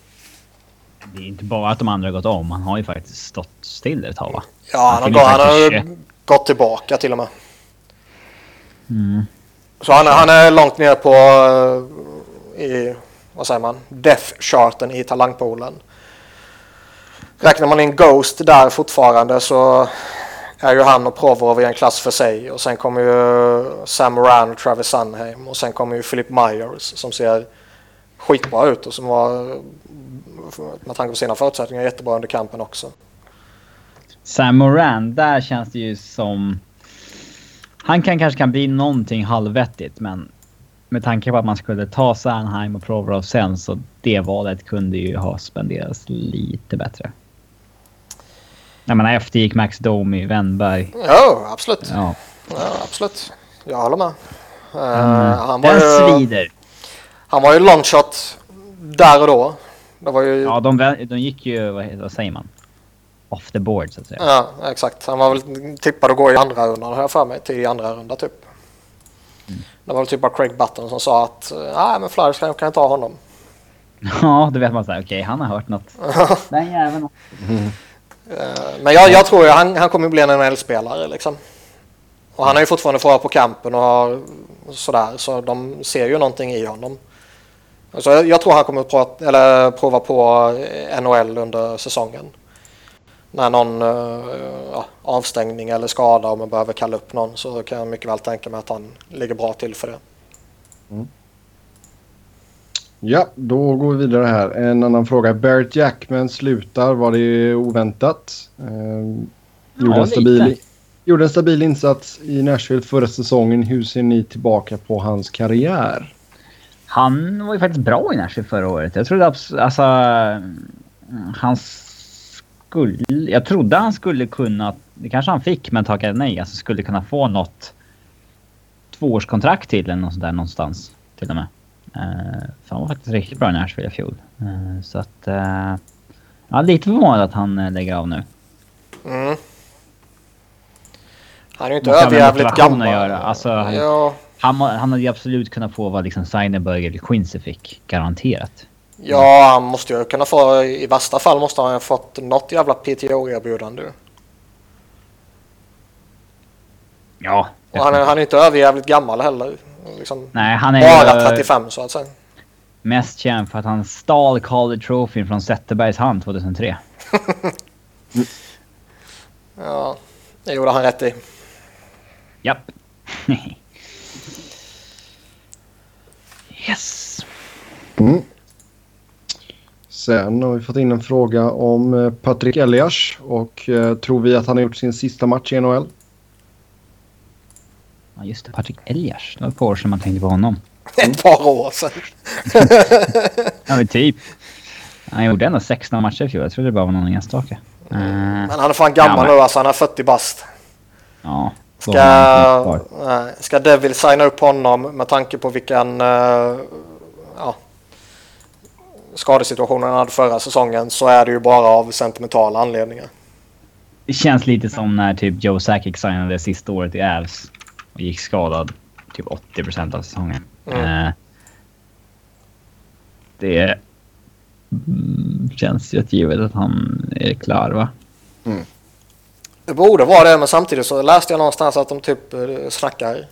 Det är inte bara att de andra har gått om. Han har ju faktiskt stått still ett tag va? Ja, han har, han har faktiskt ju gått tillbaka till och med. Mm. Så han, är- han är långt ner på eh, i, vad säger man, death-charten i talangpoolen. Räknar man in Ghost där fortfarande så är ju han och Provorov i en klass för sig. Och sen kommer ju Sam Moran och Travis Sunheim. Och sen kommer ju Philip Myers som ser skitbra ut och som var med tanke på sina förutsättningar jättebra under kampen också. Sam Moran, där känns det ju som... Han kan kanske kan bli någonting halvvettigt men med tanke på att man skulle ta Sandheim och Provorov sen så det valet kunde ju ha spenderats lite bättre. Jag menar efter gick Max Domi, Wennberg. Ja, absolut. Ja. Ja, absolut. Jag håller med. Mm. han, var Den ju, svider. han var ju longshot där och då. Det var ju... Ja, de, de gick ju, vad, vad säger man? Off the board så att säga. Ja, exakt. Han var väl tippad att gå i andra rundan har jag för mig. Till andra runda typ. Mm. Det var väl typ bara Craig Button som sa att nej men Flyers kan, kan ta honom. Ja, då vet man såhär, okej han har hört något. Den jäveln. Eh, Men jag, jag tror ju han, han kommer bli en NHL-spelare liksom. Och han har ju fortfarande vara på campen och har sådär. Så de ser ju någonting i honom. Så jag, tror han kommer att prata, eller prova på eh, NHL under säsongen. När någon eh, ja, avstängning eller skada om man behöver kalla upp någon så kan jag mycket väl tänka mig att han ligger bra till för det. Ja, då går vi vidare här. En annan fråga. Barrett Jackman slutar. Var det oväntat? Eh, gjorde, Ja, en stabil, gjorde en stabil insats i Nashville förra säsongen. Hur ser ni tillbaka på hans karriär? Han var ju faktiskt bra i Nashville förra året. Jag trodde alltså... mm, Han skulle... Jag trodde han skulle kunna... Det kanske han fick, men tackade nej. Alltså skulle kunna få något tvåårskontrakt till eller något sånt där någonstans. Till och med. Uh, för han var faktiskt riktigt bra i Nashville i fjol. Eh, så att... Uh, ja, lite förvånad att han eh, lägger av nu. Mm. Han är ju inte överjävligt gammal. göra. Alltså, ja, Han, han hade ju absolut kunnat få vad liksom Seidenberg eller Quincy fick. Garanterat. ja, han måste ju kunna få, i värsta fall måste han ha fått något jävla PTO-erbjudande. Ja. Och han är, han är inte överjävligt gammal heller. Liksom, Nej, han är bara ju 35 så att säga. mest känd för att han stal Calder Trophy från Zetterbergs hand 2003. Ja, det gjorde han rätt i. Japp. yes. Mm. Sen har vi fått in en fråga om eh, Patrik Elias och eh, tror vi att han har gjort sin sista match i NHL? Ja, just det. Patrik Elias. Det var ett par år sedan man tänkte på honom. Ett par år sedan. Ja, men typ. Han gjorde ändå 16 matcher i fjol. Jag trodde det bara var någon enstaka. Eh, Men han är fan gammal Ja, men- nu alltså. Han är 40 bast. ja. Ska, nej, ska Devil signa upp honom med tanke på vilken uh, ja, skadesituation han hade förra säsongen så är det ju bara av sentimentala anledningar. Det känns lite som när typ Joe Sakic signade sista året i Avs och gick skadad typ 80% av säsongen. Mm. Eh, det mm, känns ju givet att han är klar va? Det borde vara det men samtidigt så läste jag någonstans att de typ eh, snackar.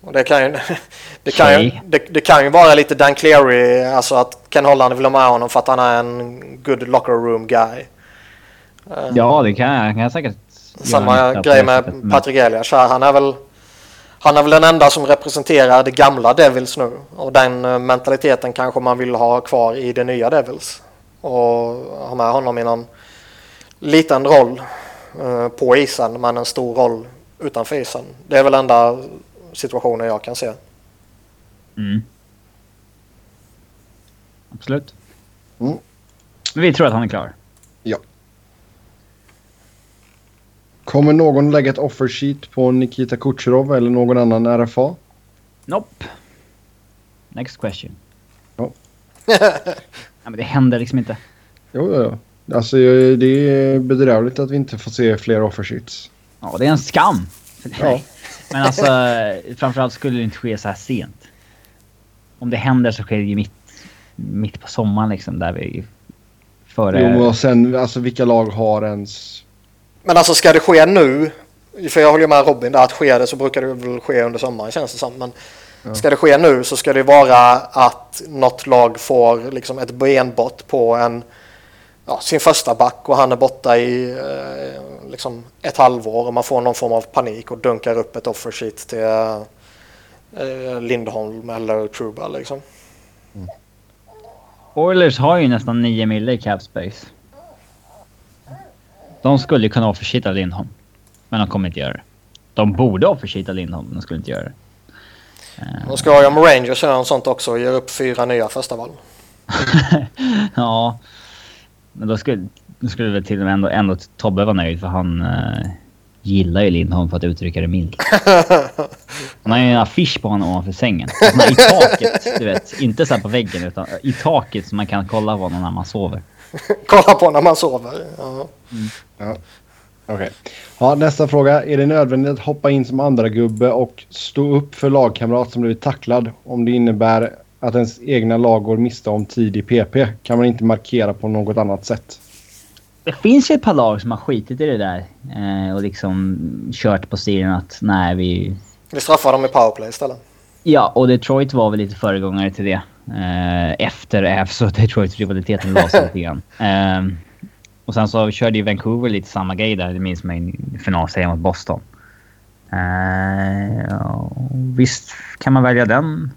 Och det kan ju, det kan ju, det, det kan ju vara lite Dan Cleary, alltså att Ken Holland vill ha med honom för att han är en good locker room guy. Eh, Ja, det kan jag, kan jag säkert Samma grej sättet, med men- Patrik Elias. Han är väl han är väl den enda som representerar det gamla Devils nu. Och den eh, mentaliteten kanske man vill ha kvar i det nya Devils. Och ha med honom i någon liten roll eh, på isen men en stor roll utanför isen. Det är väl enda situationen jag kan se. Mm. Absolut. Mm. Men vi tror att han är klar. Kommer någon lägga ett offer sheet på Nikita Kucherov eller någon annan RFA? Nope. Next question. Ja. ja, men det händer liksom inte. Jo, jo, jo. Alltså det är bedrövligt att vi inte får se fler offer sheets. Ja, det är en skam. Ja. Men alltså, framförallt skulle det inte ske så här sent. Om det händer så sker det ju mitt, mitt på sommaren liksom, där vi före... Jo, och sen alltså vilka lag har ens... Men alltså ska det ske nu? För jag håller ju med Robin där att sker det så brukar det väl ske under sommaren känns det som. Men ska det ske nu så ska det vara att något lag får liksom ett benbrott på en, ja, sin första back och han är borta i eh, liksom ett halvår och man får någon form av panik och dunkar upp ett offer sheet till eh, Lindholm eller Truba liksom. Oilers har ju nästan 9 mille i cap space. De skulle ju kunna offersheeta Lindholm. Men de kommer inte göra det. De borde offersheeta Lindholm, men de skulle inte göra det. Då ska jag om Rangers göra något sånt också och ger upp fyra nya första val. ja. Men då skulle, då skulle väl till och med ändå, ändå Tobbe vara nöjd för han uh, gillar ju Lindholm för att uttrycka det milt. Han har ju en affisch på honom ovanför sängen. I taket, du vet. Inte så på väggen utan i taket så man kan kolla på honom när man sover. kolla på när man sover? Ja. Mm. ja. Okej. Okay. Ja, nästa fråga. Är det nödvändigt att hoppa in som andra gubbe och stå upp för lagkamrat som blivit tacklad om det innebär att ens egna lag går miste om tid i PP? Kan man inte markera på något annat sätt? Det finns ju ett par lag som har skitit i det där eh, och liksom kört på stilen att nej vi... Vi straffar dem i powerplay istället. Ja, och Detroit var väl lite föregångare till det. Eh, efter Avs och Detroit-rivaliteten lades lite grann. Eh, och sen så körde ju Vancouver lite samma grej där. Det minns man i finalserien mot Boston. Uh, visst kan man välja den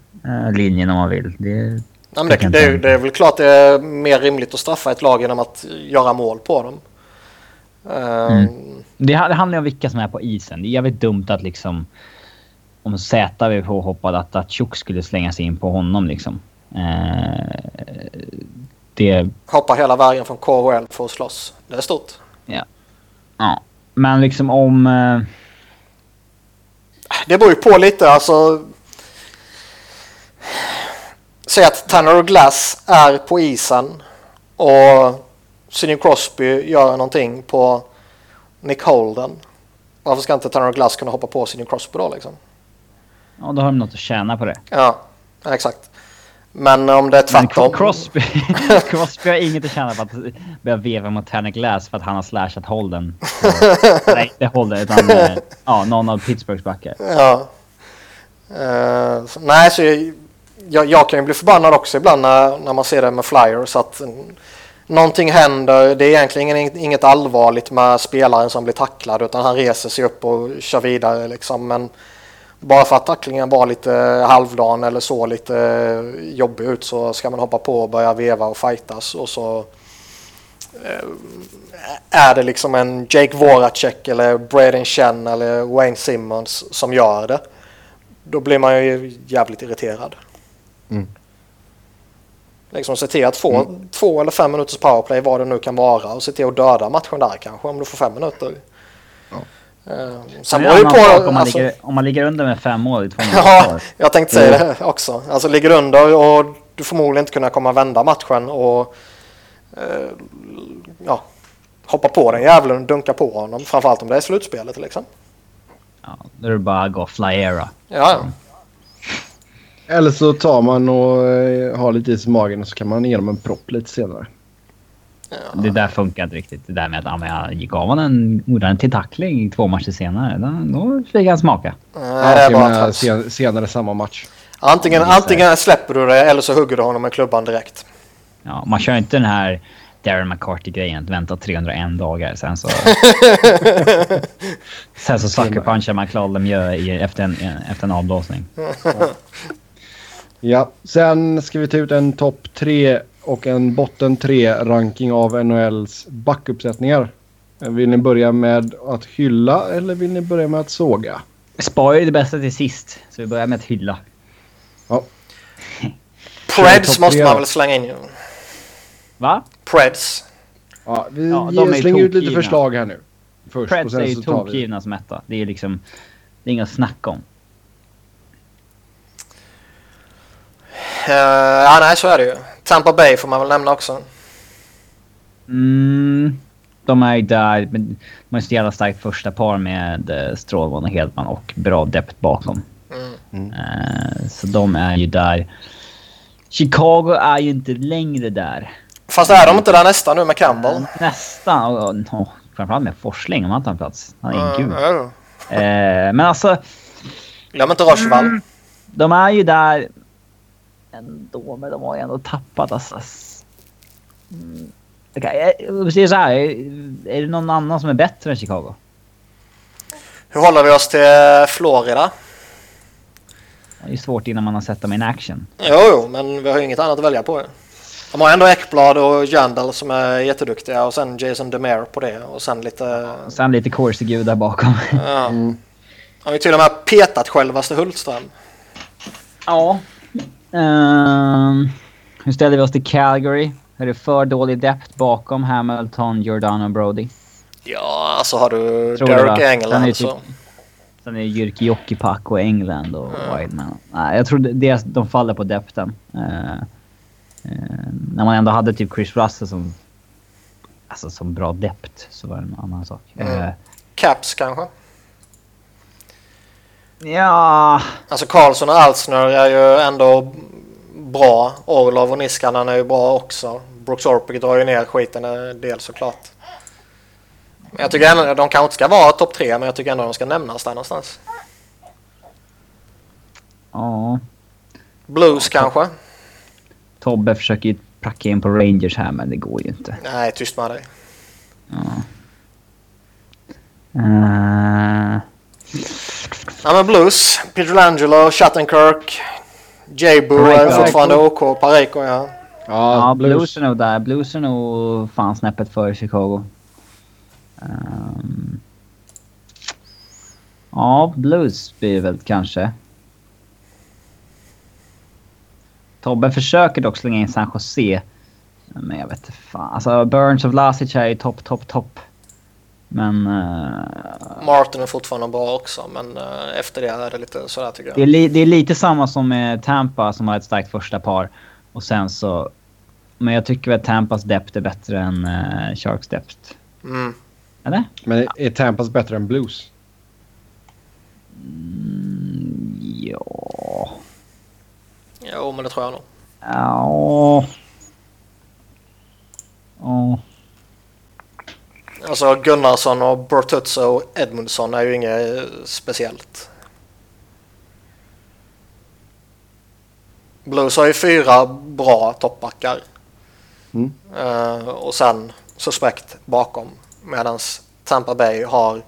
linjen om man vill. Det, men det, det, är, det, är väl klart det är mer rimligt att straffa ett lag genom att göra mål på dem. Mm. det, det handlar om vilka som är på isen. Det är jävligt dumt att liksom... Om ZV hoppade att, att Tjock skulle slänga sig in på honom liksom. det... Hoppa hela vägen från KHL för att slåss. Det är stort. Ja. Ja. Men liksom om... Det beror ju på lite alltså. Säg att Tanner och Glass är på isen och Sidney Crosby gör någonting på Nick Holden. Varför ska inte Tanner och Glass kunna hoppa på Sidney Crosby då liksom? Ja, då har de något att tjäna på det. Ja, exakt. Men om det är tvärtom. Men Crosby, Crosby har inget att tjäna på att börja veva mot Tanner Glass för att han har slashat Holden. nej, inte Holden utan eh, ja, någon av Pittsburghs backar. Ja. Uh, nej, så jag, jag, kan ju bli förbannad också ibland när, när man ser det med flyers. Att någonting händer. Det är egentligen inget allvarligt med spelaren som blir tacklad utan han reser sig upp och kör vidare liksom. Men bara för att tacklingen var lite halvdan eller så lite jobbig ut så ska man hoppa på och börja veva och fightas och så eh, är det liksom en Jake Voracek eller Braden Chen eller Wayne Simmons som gör det. Då blir man ju jävligt irriterad. Mm. Liksom se till att få mm. två eller fem minuters powerplay vad det nu kan vara och se till att döda matchen där kanske om du får fem minuter. Uh, sen beror det på... Om man, alltså, ligger, om man ligger under med fem mål i två Ja, jag tänkte säga mm. det också. Alltså ligger du under och du förmodligen inte kunna komma vända matchen och uh, ja, hoppa på den jävlen och dunka på honom. Framförallt om det är slutspelet liksom. Ja, då är det bara att gå flyera. Ja, ja. Eller så tar man och uh, har lite is i magen och så kan man ge dem en propp lite senare. Det där funkar inte riktigt. Det där med att ja, jag gav honom en ordentlig tackling två matcher senare. Då, då fick han smaka. Nej, ja, sen, senare samma match. Antingen, antingen släpper du det eller så hugger du honom med klubban direkt. Ja, man kör inte den här Darren McCarty-grejen. Att vänta 301 dagar. Sen så... sen så sucker-punchar man Claude Lemieux efter en, efter en avblåsning. ja, sen ska vi ta ut en topp tre och en botten 3-ranking av NHLs backuppsättningar. Vill ni börja med att hylla eller vill ni börja med att såga? Spara ju det bästa till sist, så vi börjar med att hylla. Ja. Preds måste man väl slänga in. Va? Preds. Ja, vi ja, slänger ut lite förslag här nu. Först, Preds är ju tokgivna som etta. Det är liksom... Det är inga snack om. Uh, ja, nej, så är det ju. Tampa Bay får man väl nämna också. Mm, de är ju där. De har ett jävla starkt första par med uh, Strålman och Hedman och bra depth bakom. Mm. Uh, så de är ju där. Chicago är ju inte längre där. Fast är de inte där nästan nu med Campbell? Uh, nästan. Och, och, och, framförallt med Forsling om han tar en plats. Han är en gud. men alltså... Glöm inte Rochevall. Mm, de är ju där ändå, men de har ju ändå tappat alltså. Mm. Okay. Vi säger så här, är det någon annan som är bättre än Chicago? Hur håller vi oss till Florida? Det är svårt innan man har sett dem in action. Jo, jo, men vi har ju inget annat att välja på. De har ändå Ekblad och Jandal som är jätteduktiga och sen Jason Demare på det och sen lite... Ja, sen lite Corsi där bakom. Ja. Mm. De har ju till och med petat självaste Hultström. Ja. Ehm, hur ställer vi oss till Calgary? Är det för dålig depth bakom Hamilton, Jordan och Brody? Ja, alltså har du Tror det? Derek är England det så... typ- Sen är det Jyrki Jokipak och England och Ja. Wideman. Nej, jag tror det, det, de faller på depten. Eh, eh, när man ändå hade typ Chris Russell som... Alltså som bra depth så var det en annan sak. Mm. Caps kanske? Ja... Alltså Karlsson och Alsner är ju ändå bra. Orlov och Niskanen är ju bra också. Brooks Orpik drar ju ner skiten en del såklart. Men jag tycker ändå, de kanske inte ska vara topp tre, men jag tycker ändå de ska nämnas där någonstans. Ja. Blues kanske? Tobbe försöker ju pracka in på Rangers här men det går ju inte. Nej, tyst med dig. Ja. Eh, Ja men Blues, Pietrangelo, Shattenkirk, J-Boo är fortfarande OK. Pareko ja. ja, Blues är nog där. Blues är nog fan snäppet för Chicago. Ehm. ja, Blues blir väl kanske. Tobbe försöker dock slänga in San Jose. Men jag vet inte fan. Alltså Burns of Lasic är ju topp, topp, topp. Men... eh, Martin är fortfarande bra också, men eh, efter det är det lite sådär tycker Det är, jag. li, det är lite samma som med Tampa som har ett starkt första par. Och sen så... Men jag tycker att Tampas depth är bättre än uh, Sharks depth. Mm. Eller? Men är Tampas bättre än Blues? Mm, ja... Jo, men det tror jag nog. Ja... Ja... Alltså Gunnarsson och Bertuzzo och Edmundsson är ju inget eh, speciellt. Blues har ju fyra bra toppbackar. Mm. Eh, och sen suspekt bakom. Medan Tampa Bay har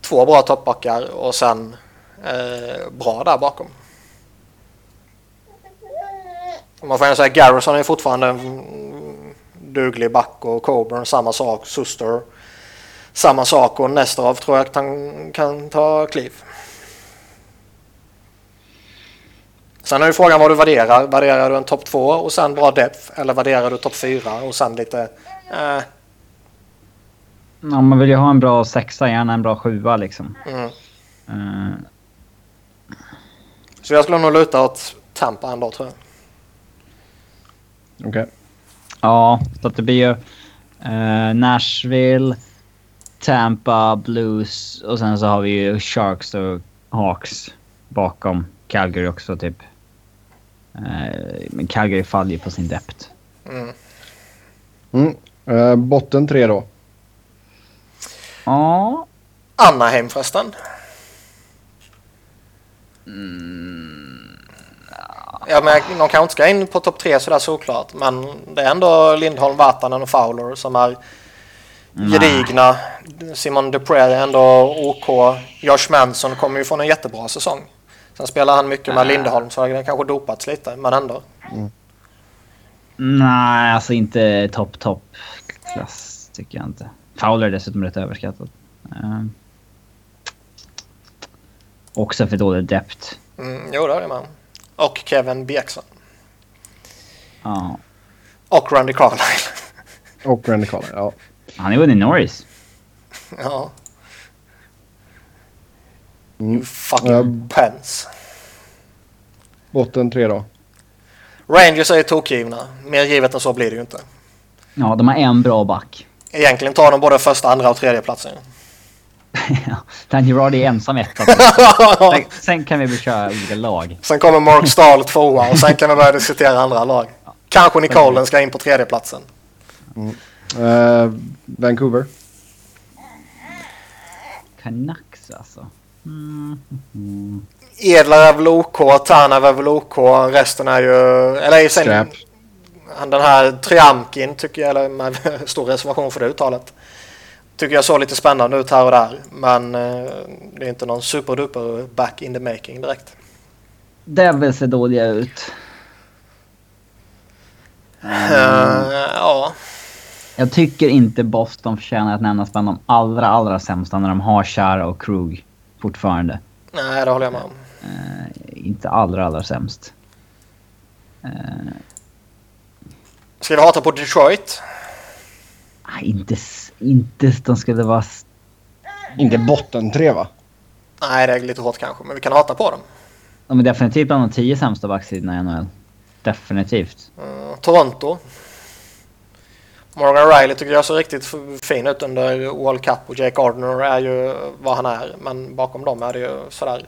två bra toppbackar och sen eh, bra där bakom. Man får ändå säga Garrison är fortfarande en duglig back och Coburn samma sak. Suster samma sak och Nesterov tror jag kan, kan ta kliv. Sen är ju frågan vad du värderar. Värderar du en topp två och sen bra depth eller värderar du topp fyra och sen lite eh, Ja, man vill ju ha en bra sexa, gärna en bra sjua liksom. mm. Eh, Så jag skulle nog luta åt Tampa ändå tror jag. Okej. Ja, så att det blir ju eh, Nashville, Tampa, Blues och sen så har vi ju Sharks och Hawks bakom Calgary också typ. Eh, men Calgary faller ju på sin depth. Mm. Mm. Eh, botten tre då. Ja. Anaheim förresten. Ja, men de kanske inte ska in på topp tre sådär såklart. Men det är ändå Lindholm, Vatanen och Fowler som är gedigna. Simon Dupré är ändå OK. Josh Manson kommer ju från en jättebra säsong. Sen spelar han mycket med Lindholm så det har kanske dopats lite, men ändå. Nej, alltså inte topp, topp klass tycker jag inte. Fowler är dessutom rätt överskattad. Eh, också för dålig depth. Mm, jo, det är det med. Och Kevin Bjäxson. Ja. Och Randy Carlyle. Och Randy Carlyle. Ja. Han är vunnit Norris. ja. Mm. Fucking Ja. Pence. Botten tre då. Rangers är ju tokgivna. Mer givet än så blir det ju inte. Ja, de har en bra back. Egentligen tar de både första, andra och tredje platsen. Ja, Dan Girardi är ensam etta. Sen, sen kan vi väl köra olika lag. Sen kommer Mark Stahl tvåa och sen kan vi börja diskutera andra lag. Kanske Nicolen ska in på tredje platsen. Eh, Vancouver. Canucks alltså. Mm. Mm. Edlar är väl OK, Tarnav är väl OK, resten är ju... Eller sen. Den här Triamkin tycker jag, eller med stor reservation för det uttalet. Tycker jag såg lite spännande ut här och där. Men eh, det är inte någon superduper back in the making direkt. Devils ser dåliga ut. Eh, ja, Jag tycker inte Boston förtjänar att nämnas bland de allra, allra sämsta när de har Chara och Krug fortfarande. nej det håller jag med om. Eh, inte allra, allra sämst. Uh, Ska vi hata på Detroit? nej, inte, inte de skulle vara... Inte botten tre va? Nej, det är lite hårt kanske, men vi kan hata på dem. De är definitivt bland de tio sämsta backsidorna i NHL. Definitivt. Eh, Toronto. Morgan Riley tycker jag ser riktigt fin ut under World Cup och Jake Gardner är ju vad han är. Men bakom dem är det ju sådär.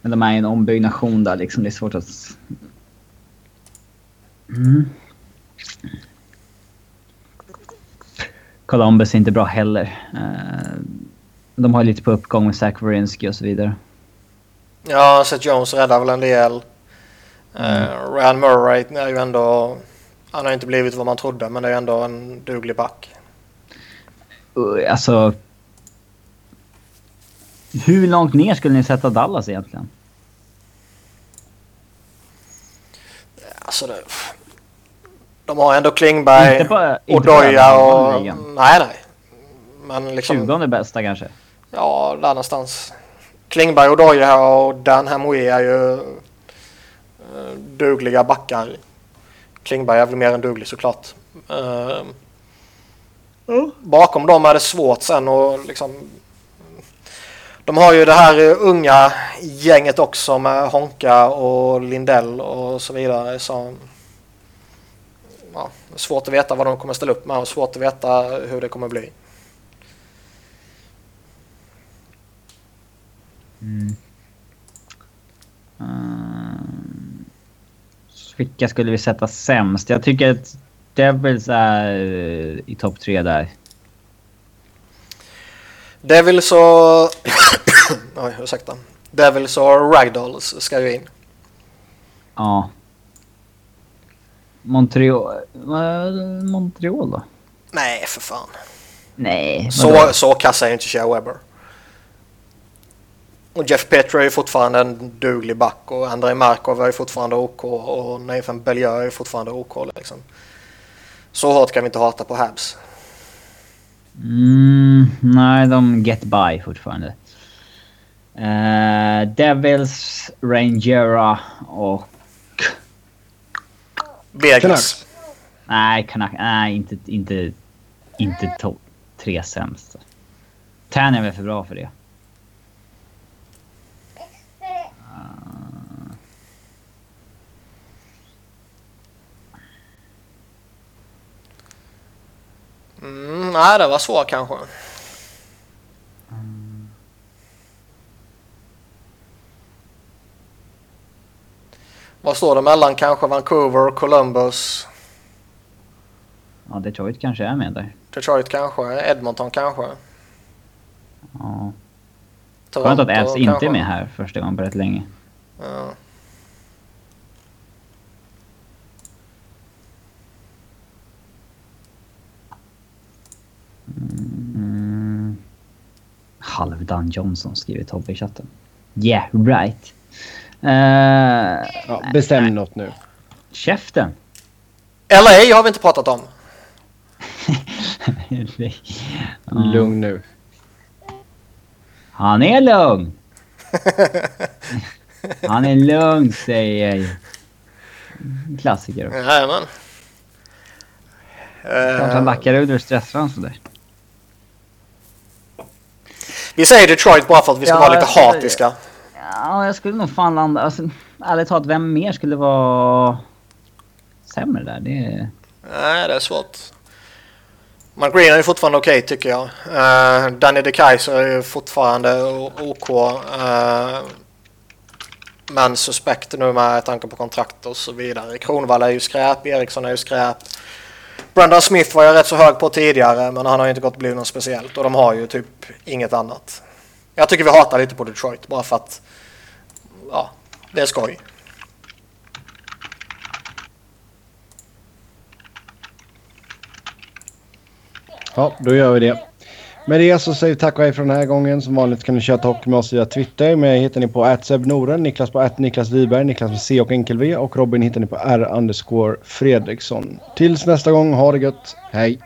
Men de är ju en ombyggnation där liksom. Det är svårt att... Mm. Columbus är inte bra heller. Eh, de har lite på uppgång med Zach Werenski och så vidare. Ja, Seth Jones räddar väl en del. Mm. Ryan Murray är ju ändå... Han har inte blivit vad man trodde, men det är ändå en duglig back. Uh, Alltså... Hur långt ner skulle ni sätta Dallas egentligen? Alltså det, de har ändå Klingberg Inte på- och inte på Doja överhalvan i och... Nej, nej. Men liksom... 20 bästa kanske? Ja, där någonstans. Klingberg och Doja och Dan Hamoué är ju eh, dugliga backar. Klingberg är väl mer än duglig såklart. Eh, Bakom dem är det svårt sen och liksom... De har ju det här eh, unga gänget också med Honka och Lindell och så vidare som... Svårt att veta vad de kommer ställa upp med och svårt att veta hur det kommer bli. Mm. Vilka skulle vi sätta sämst? Jag tycker att Devils är eh, i topp tre där. Devils och... Oj, ursäkta. Devils och Ragdolls ska ju in. Ja. Montreal... Montreal då? Nej, för fan. Nej. Så, så kassa är inte Shea Weber. Och Jeff Petro är ju fortfarande en duglig back och Andrei Markov är ju fortfarande OK och Nathan Bellier är ju fortfarande OK liksom. Så hårt kan vi inte hata på Habs. Mm, nej, de get by fortfarande. Eh, Devils, Rangera och... Vegas. Canucks. Nej, Canuck, nej inte, inte, inte topp tre sämst. Tän är väl för bra för det. Mm, nej, det var svårt kanske. Vad står det mellan kanske Vancouver, Columbus, Ja, Detroit kanske är med där. Detroit kanske, Edmonton kanske. Ja. Skönt att Avs inte är med här första gången på rätt länge. Ja. Mm. Halvdan Johnson skriver Tobbe i chatten. Yeah, right. Uh, Ja, bestäm något nu. käften! LA har vi inte pratat om. Lugn nu. Han är lugn! Han är lugn säger jag. Klassiker. också. Jajamän. Klart han lackar ut ur stressran sådär. vi säger Detroit bara för att vi ska Ja, vara lite hatiska. Ja, jag skulle nog fan landa... Alltså, ärligt talat, vem mer skulle vara sämre där? Det är... Nej, det är svårt. McGreen är ju fortfarande okej tycker jag. Uh, Danny DeKaiser är ju fortfarande OK. Uh, men suspekt nu med tanke på kontrakt och så vidare. Kronwall är ju skräp, Eriksson är ju skräp. Brandon Smith var jag rätt så hög på tidigare men han har ju inte gått bli något speciellt och de har ju typ inget annat. Jag tycker vi hatar lite på Detroit bara för att det är skoj. Ja, då gör vi det. Med det så säger vi tack och hej för den här gången. Som vanligt kan ni köra hockey med oss via Twitter. Mig hittar ni på @sebnoren, Niklas på Niklas Wiberg, Niklas med C och enkel V och Robin hittar ni på R underscore Fredriksson. Tills nästa gång, ha det gött. Hej!